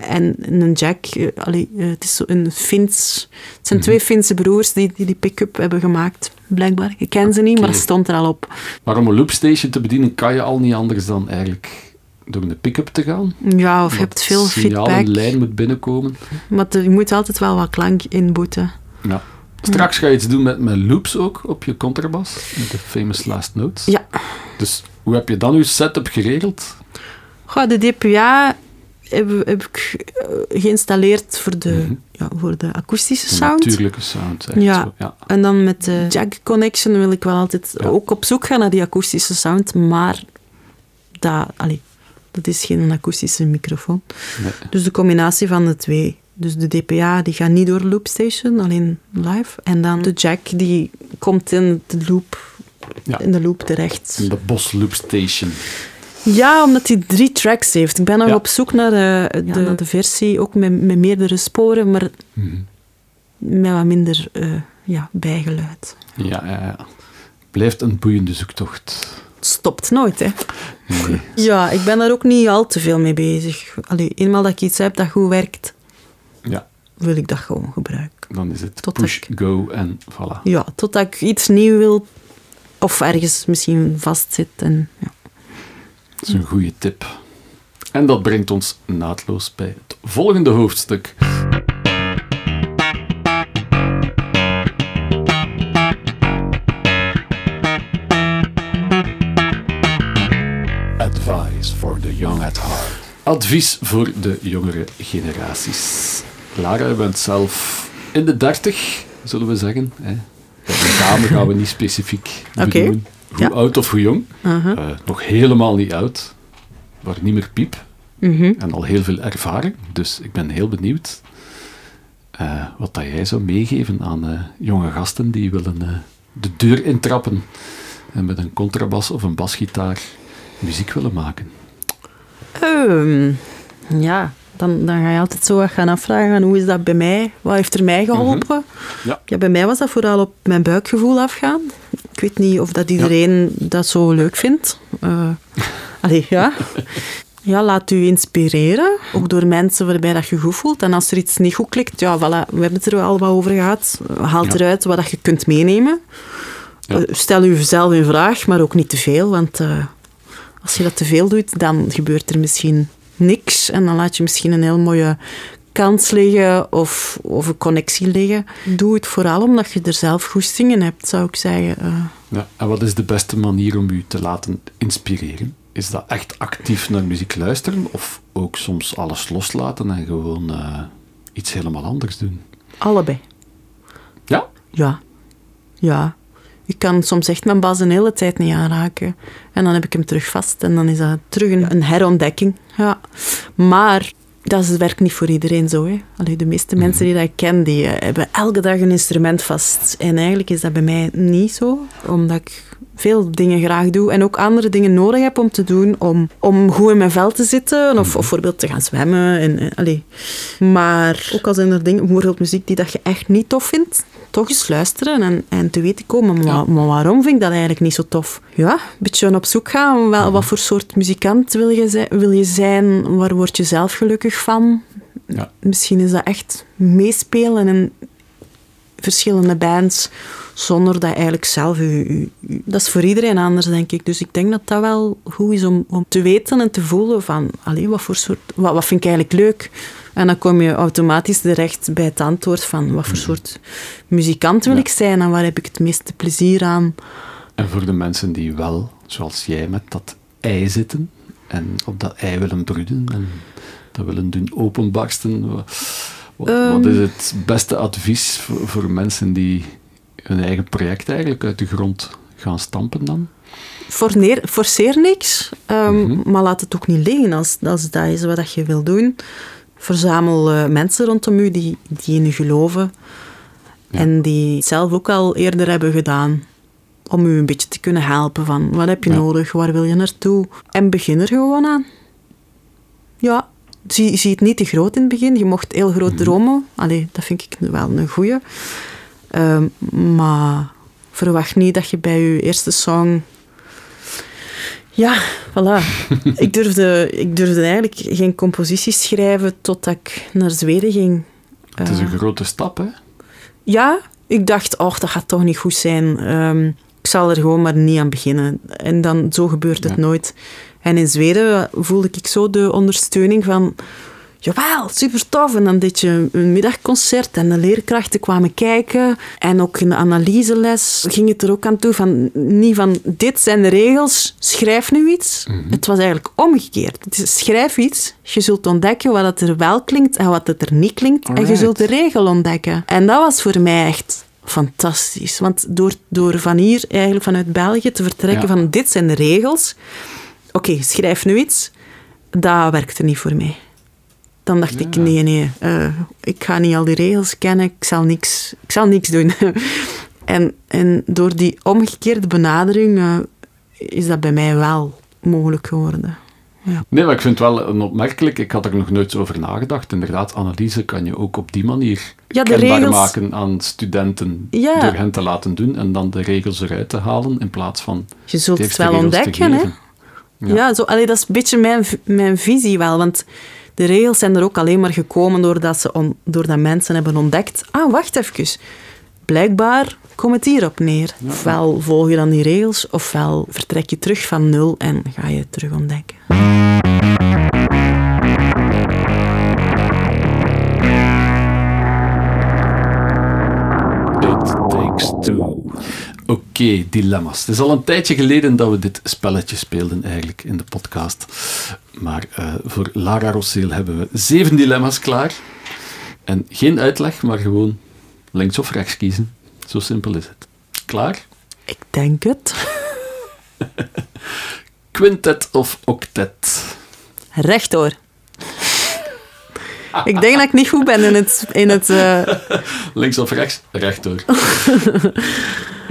En een jack, eh, allee, eh, het is een Fins. Het zijn Mhm. twee Finse broers die die, die pick-up hebben gemaakt, blijkbaar. Ik ken ze niet, maar het stond er al op. Maar om een loopstation te bedienen kan je al niet anders dan eigenlijk door een pick-up te gaan. Ja, of je hebt veel signaal feedback. een lijn moet binnenkomen. Maar je moet altijd wel wat klank inboeten. Ja. Straks ga je iets doen met, met loops ook op je contrabas, met de famous last notes. Ja. Dus hoe heb je dan je setup geregeld? Goh, de DPA heb, heb ik eh, geïnstalleerd voor de, Mhm. ja, voor de akoestische De sound. natuurlijke sound. Echt Ja. Zo. ja. En dan met de jack connection wil ik wel altijd Ja. ook op zoek gaan naar die akoestische sound, maar dat, allee, dat is geen akoestische microfoon. Nee. Dus de combinatie van de twee. Dus de DPA die gaat niet door de loopstation, alleen live. En dan de jack die komt in de loop, Ja. in de loop terecht. De Bos Loopstation. Ja, omdat hij drie tracks heeft. Ik ben nog Ja. op zoek naar de, de, naar de versie, ook met, met meerdere sporen, maar Mhm. met wat minder eh, ja, bijgeluid. Ja, ja, ja. Blijft een boeiende zoektocht. Stopt nooit, hè. Nee. Ja, ik ben daar ook niet al te veel mee bezig. Allee, eenmaal dat ik iets heb dat goed werkt, Ja, wil ik dat gewoon gebruiken. dan is het Tot push, ik- go en voilà. Ja, totdat ik iets nieuw wil of ergens misschien vastzit. En, ja. Dat is een goede tip. En dat brengt ons naadloos bij het volgende hoofdstuk. Advies voor de jongere generaties. Lara, je bent zelf in de dertig, zullen we zeggen. Hè? De dame gaan we niet specifiek (laughs) benoemen. Hoe Ja. oud of hoe jong. Uh-huh. Eh, nog helemaal niet oud, maar niet meer piep Mhm. en al heel veel ervaring. Dus ik ben heel benieuwd eh, wat dat jij zou meegeven aan eh, jonge gasten die willen de deur intrappen en met een contrabas of een basgitaar muziek willen maken. Ehm, ja, dan, dan ga je altijd zo wat gaan afvragen, hoe is dat bij mij? Wat heeft er mij geholpen? Ja. Ja, bij mij was dat vooral op mijn buikgevoel afgaan. Ik weet niet of dat iedereen dat zo leuk vindt. Eh allee, ja. Ja, laat u inspireren. Ook door mensen waarbij dat je goed voelt. En als er iets niet goed klikt, ja, voilà, we hebben het er al wat over gehad. Haal Ja. eruit wat dat je kunt meenemen. Uh, stel jezelf in vraag, maar ook niet te veel. Want uh, als je dat te veel doet, dan gebeurt er misschien niks. En dan laat je misschien een heel mooie kans liggen of, of een connectie liggen. Doe het vooral omdat je er zelf goestingen hebt, zou ik zeggen. Uh. Ja, en wat is de beste manier om u te laten inspireren? Is dat echt actief naar muziek luisteren of ook soms alles loslaten en gewoon uh, iets helemaal anders doen? Allebei. Ja? Ja. Ja. Ik kan soms echt mijn bas een hele tijd niet aanraken. En dan heb ik hem terug vast. En dan is dat terug een, een herontdekking. Ja. Maar dat werkt niet voor iedereen zo. Hè. Allee, de meeste mensen die dat ik ken, die eh, hebben elke dag een instrument vast. En eigenlijk is dat bij mij niet zo. Omdat ik veel dingen graag doe en ook andere dingen nodig heb om te doen om, om goed in mijn vel te zitten of, of bijvoorbeeld te gaan zwemmen. En, en, allee. Maar ook al zijn er dingen, bijvoorbeeld muziek die dat je echt niet tof vindt, toch eens luisteren en, en te weten komen, maar, maar, waarom vind ik dat eigenlijk niet zo tof? Ja, een beetje op zoek gaan, wel, wat voor soort muzikant wil je, zijn, wil je zijn, waar word je zelf gelukkig van? Ja. Misschien is dat echt meespelen in verschillende bands zonder dat eigenlijk zelf u, Dat is voor iedereen anders, denk ik. Dus ik denk dat dat wel goed is om, om te weten en te voelen van... Allee, wat, voor soort, wat, wat vind ik eigenlijk leuk? En dan kom je automatisch terecht bij het antwoord van... Wat voor soort muzikant wil ik zijn en waar heb ik het meeste plezier aan? En voor de mensen die wel, zoals jij, met dat ei zitten... en op dat ei willen broeden en dat willen doen openbarsten... Wat, wat, wat is het beste advies voor, voor mensen die hun eigen project eigenlijk uit de grond gaan stampen dan? Forneer, forceer niks, um, maar laat het ook niet liggen als, als dat is wat je wil doen. Verzamel uh, mensen rondom u die, die in u geloven ja. en die het zelf ook al eerder hebben gedaan. Om u een beetje te kunnen helpen van wat heb je ja. nodig, waar wil je naartoe. En begin er gewoon aan. Ja, zie, zie het niet te groot in het begin. Je mocht heel groot dromen. Allee, dat vind ik wel een goeie. Um, maar verwacht niet dat je bij je eerste song. Ja, voilà. (laughs) ik, durfde, ik durfde eigenlijk geen composities schrijven totdat ik naar Zweden ging. Het is een uh, grote stap, hè? Ja, ik dacht, oh, dat gaat toch niet goed zijn. Um, ik zal er gewoon maar niet aan beginnen. En dan, zo gebeurt het ja. nooit. En in Zweden voelde ik zo de ondersteuning van jawel, super tof. En dan deed je een middagconcert en de leerkrachten kwamen kijken. En ook in de analyseles ging het er ook aan toe van, niet van, dit zijn de regels, schrijf nu iets. Mm -hmm. Het was eigenlijk omgekeerd. Het is, schrijf iets, je zult ontdekken wat het er wel klinkt en wat het er niet klinkt. Alright. En je zult de regel ontdekken. En dat was voor mij echt fantastisch. Want door, door van hier, eigenlijk vanuit België, te vertrekken ja. van, dit zijn de regels. Oké, okay, schrijf nu iets. Dat werkte niet voor mij. Dan dacht ja. ik, nee, nee, uh, ik ga niet al die regels kennen, ik zal niks, ik zal niks doen. (laughs) en, en door die omgekeerde benadering uh, is dat bij mij wel mogelijk geworden. Ja. Nee, maar ik vind het wel een opmerkelijk. Ik had er nog nooit over nagedacht. Inderdaad, analyse kan je ook op die manier ja, kenbaar regels... maken aan studenten ja. door hen te laten doen en dan de regels eruit te halen in plaats van. Je zult het wel ontdekken, hè? Ja, ja zo, allee, dat is een beetje mijn, mijn visie wel. Want de regels zijn er ook alleen maar gekomen doordat, ze on, doordat mensen hebben ontdekt. Ah, wacht even. Blijkbaar komt het hierop neer. Ja. Ofwel volg je dan die regels, ofwel vertrek je terug van nul en ga je het terug ontdekken. It takes two. Oké, okay, dilemma's. Het is al een tijdje geleden dat we dit spelletje speelden eigenlijk in de podcast. Maar uh, voor Lara Rosseel hebben we zeven dilemma's klaar. En geen uitleg, maar gewoon links of rechts kiezen. Zo simpel is het. Klaar? Ik denk het. (laughs) Quintet of octet? Rechtdoor. ik denk dat ik niet goed ben in het... In het uh... (laughs) Links of rechts? Rechtdoor. (laughs) Oké,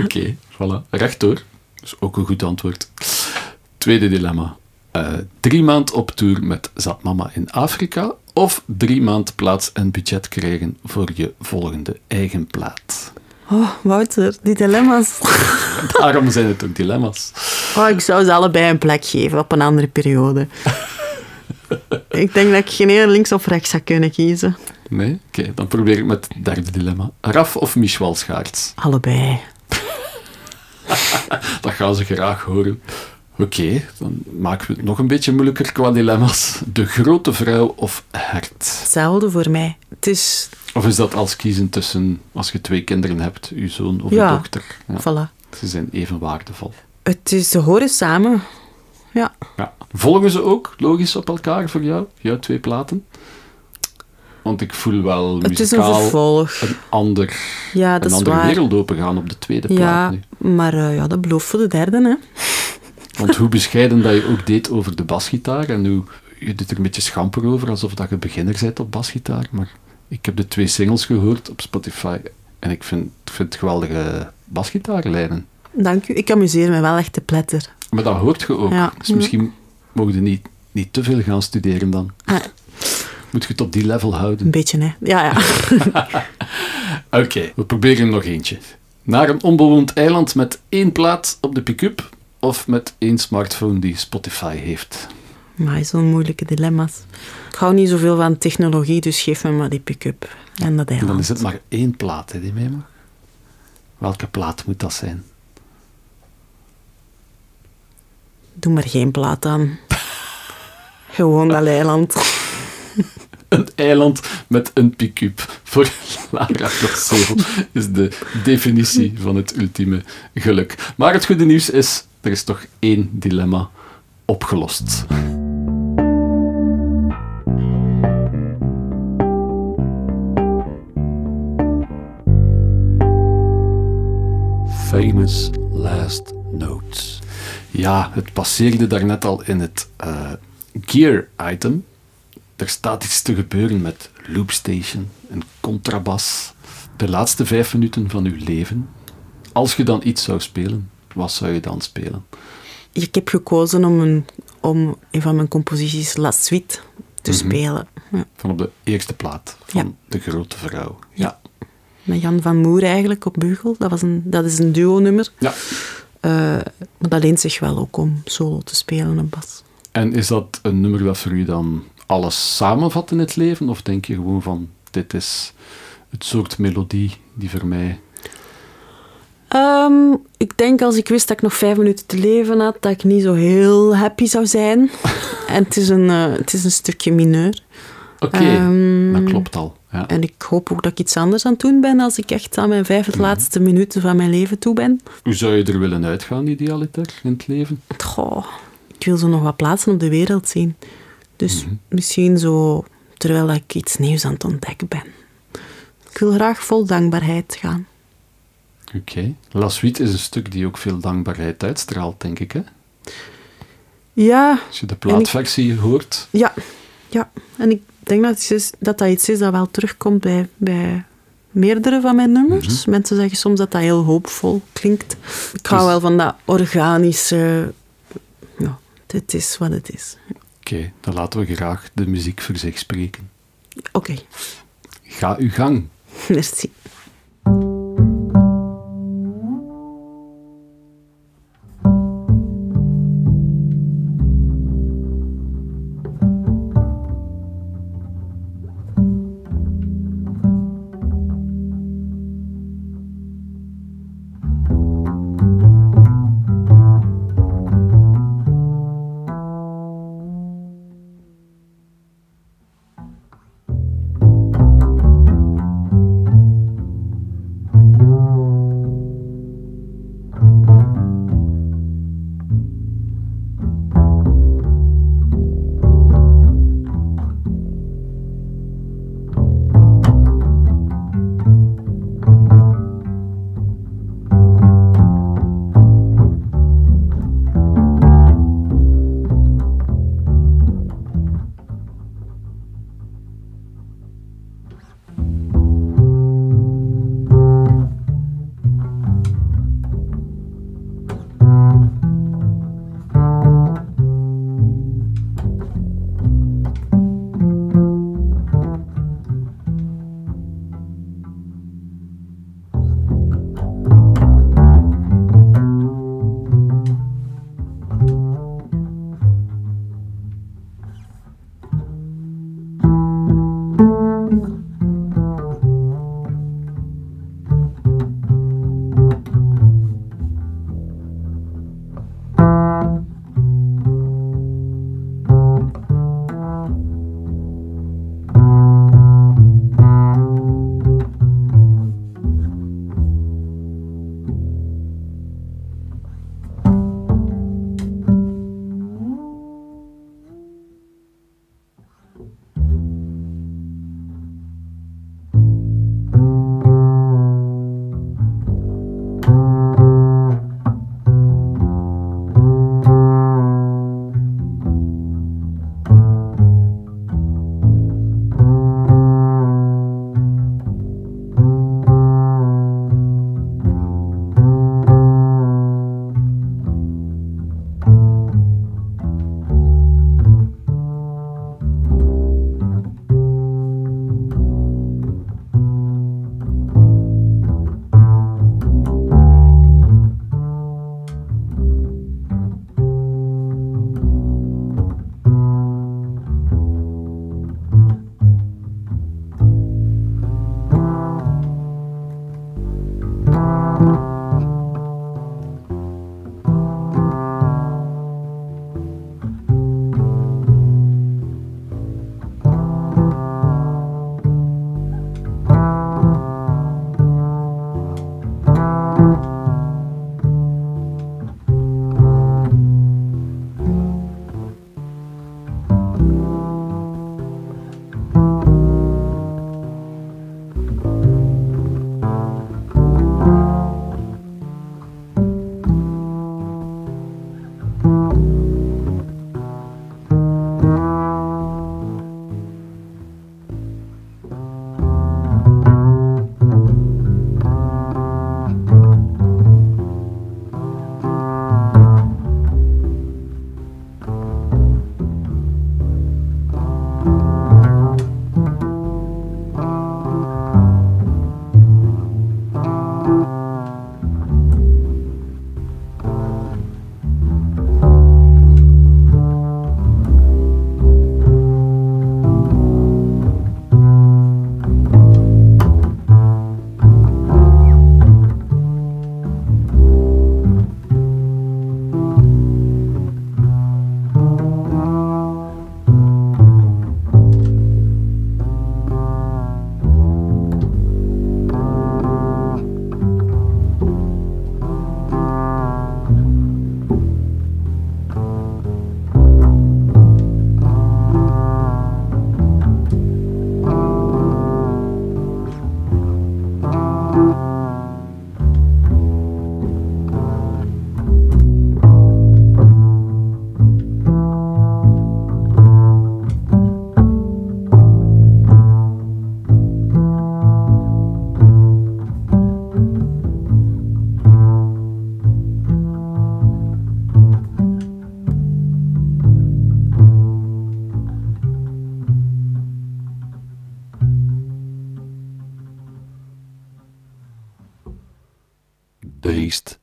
okay, voilà. Rechtdoor. Dat is ook een goed antwoord. Tweede dilemma. Uh, drie maand op tour met Zatmama in Afrika of drie maand plaats en budget krijgen voor je volgende eigen plaat? Oh, Wouter, die dilemma's. (laughs) Daarom zijn het ook dilemma's. Oh, ik zou ze allebei een plek geven op een andere periode. ik denk dat ik geen links of rechts zou kunnen kiezen. Nee? Oké, okay, dan probeer ik met het derde dilemma. Raf of Michel Schaarts? Allebei. (laughs) dat gaan ze graag horen. Oké, dan maken we het nog een beetje moeilijker qua dilemma's. De grote vrouw of hert? Hetzelfde voor mij. Het is, Of is dat als kiezen tussen, als je twee kinderen hebt, uw zoon of Ja. uw dochter? Ja, voilà. Ze zijn even waardevol. Het is, ze horen samen. Ja. Ja. Volgen ze ook logisch op elkaar voor jou, jouw twee platen? Want ik voel wel Het is een muzikaal een, ander, Ja, dat een is andere waar. wereld opengaan op de tweede Ja, plaat nu. maar eh, ja, dat belooft voor de derde, hè. Want hoe bescheiden dat je ook deed over de basgitaar en hoe je doet er een beetje schamper over, alsof dat je beginner bent op basgitaar. Maar ik heb de twee singles gehoord op Spotify en ik vind, vind geweldige basgitaarlijnen. Dank u. Ik amuseer me wel echt te pletter. Maar dat hoort je ook. Ja. Dus misschien mogen je niet, niet te veel gaan studeren dan. Ah, Moet je het op die level houden. een beetje, hè. Ja, ja. (laughs) Oké, we proberen nog eentje. Naar een onbewoond eiland met één plaat op de pick-up of met één smartphone die Spotify heeft. Maar zo'n moeilijke dilemma's. Ik hou niet zoveel van technologie, dus geef me maar die pick-up. En dat En dan eiland. is het maar één plaat hè, die mee mag. Welke plaat moet dat zijn? Doe maar geen plaat aan. (laughs) Gewoon dat eiland. (laughs) Een eiland met een pick-up. Voor Lara Kossel is de definitie van het ultieme geluk. Maar het goede nieuws is, er is toch één dilemma opgelost. Famous last notes. Ja, het passeerde daarnet al in het eh, gear item. Er staat iets te gebeuren met loopstation en contrabas. De laatste vijf minuten van uw leven. Als je dan iets zou spelen, wat zou je dan spelen? Ik heb gekozen om een, om een van mijn composities La Suite te Mhm. spelen. Ja. Van op de eerste plaat van Ja. De Grote Vrouw. Ja. Met Jan van Moer eigenlijk op Beugel. Dat, was een, dat is een duo-nummer. ja. Eh, maar dat leent zich wel ook om solo te spelen op bas. En is dat een nummer dat voor u dan alles samenvat in het leven? Of denk je gewoon van, dit is het soort melodie die voor mij... Ehm, ik denk als ik wist dat ik nog vijf minuten te leven had, dat ik niet zo heel happy zou zijn. (laughs) en het is een, eh, het is een stukje mineur. Oké, Ehm, dat klopt al. Ja. En ik hoop ook dat ik iets anders aan het doen ben als ik echt aan mijn vijf laatste minuten van mijn leven toe ben. Hoe zou je er willen uitgaan, idealiter, in het leven? Goh, ik wil zo nog wat plaatsen op de wereld zien. Dus Mhm. misschien zo, terwijl ik iets nieuws aan het ontdekken ben. Ik wil graag vol dankbaarheid gaan. Oké. La Suite is een stuk die ook veel dankbaarheid uitstraalt, denk ik. Hè? Ja, Als je de plaatversie hoort. ja, ja. En ik denk dat is, dat, dat iets is dat wel terugkomt bij, bij meerdere van mijn nummers. Mensen zeggen soms dat dat heel hoopvol klinkt. Ik hou Dus- wel van dat organische... Ja, het is wat het is. Oké, dan laten we graag de muziek voor zich spreken. Oké, Ga uw gang. (laughs) merci.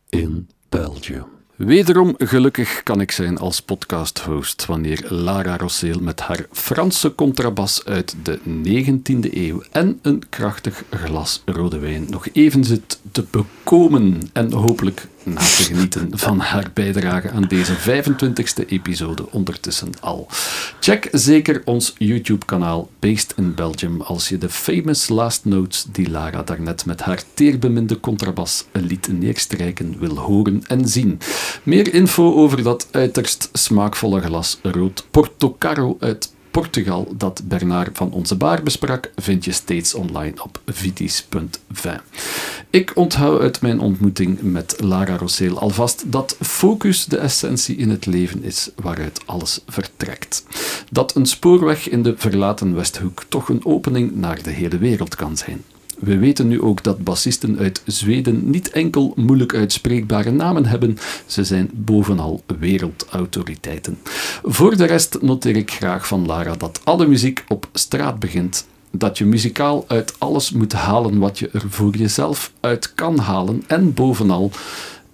In Belgium. Wederom gelukkig kan ik zijn als podcast-host wanneer Lara Rosseel met haar Franse contrabas uit de 19e eeuw en een krachtig glas rode wijn nog even zit te bekomen en hopelijk na te genieten van haar bijdrage aan deze 25e episode ondertussen al. Check zeker ons YouTube-kanaal Based in Belgium als je de famous last notes die Lara daarnet met haar teerbeminde contrabas liet neerstrijken wil horen en zien. Meer info over dat uiterst smaakvolle glas rood Portocaro uit Portugal dat Bernard van Onze Baar besprak, vind je steeds online op vitis.vin. Ik onthoud uit mijn ontmoeting met Lara Rosseel alvast dat focus de essentie in het leven is waaruit alles vertrekt. Dat een spoorweg in de verlaten Westhoek toch een opening naar de hele wereld kan zijn. We weten nu ook dat bassisten uit Zweden niet enkel moeilijk uitspreekbare namen hebben, ze zijn bovenal wereldautoriteiten. Voor de rest noteer ik graag van Lara dat alle muziek op straat begint dat je muzikaal uit alles moet halen wat je er voor jezelf uit kan halen en bovenal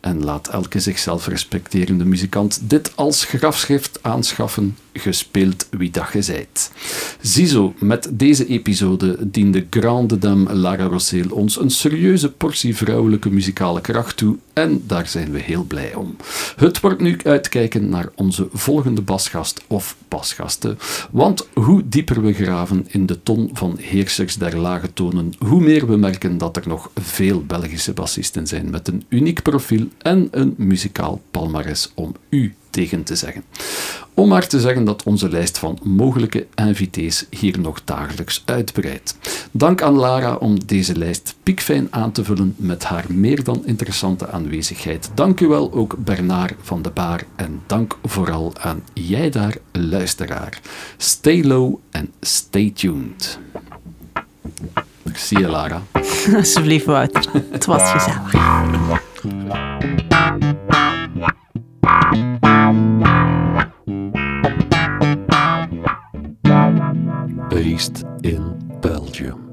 en laat elke zichzelf respecterende muzikant dit als grafschrift aanschaffen, gespeeld wie dat je zijt. Ziezo, met deze episode diende grande dame Lara Rosseel ons een serieuze portie vrouwelijke muzikale kracht toe en daar zijn we heel blij om. Het wordt nu uitkijken naar onze volgende basgast of basgasten, want hoe dieper we graven in de ton van heersers der lage tonen, hoe meer we merken dat er nog veel Belgische bassisten zijn met een uniek profiel en een muzikaal palmares om u tegen te zeggen. Om maar te zeggen dat onze lijst van mogelijke invités hier nog dagelijks uitbreidt. Dank aan Lara om deze lijst piekfijn aan te vullen met haar meer dan interessante aanwezigheid. Dank u wel ook Bernard van de Baar en dank vooral aan jij daar, luisteraar. Stay low en stay tuned. Zie je, Lara. (laughs) Alsjeblieft, Wouter. Het was gezellig. Based in Belgium.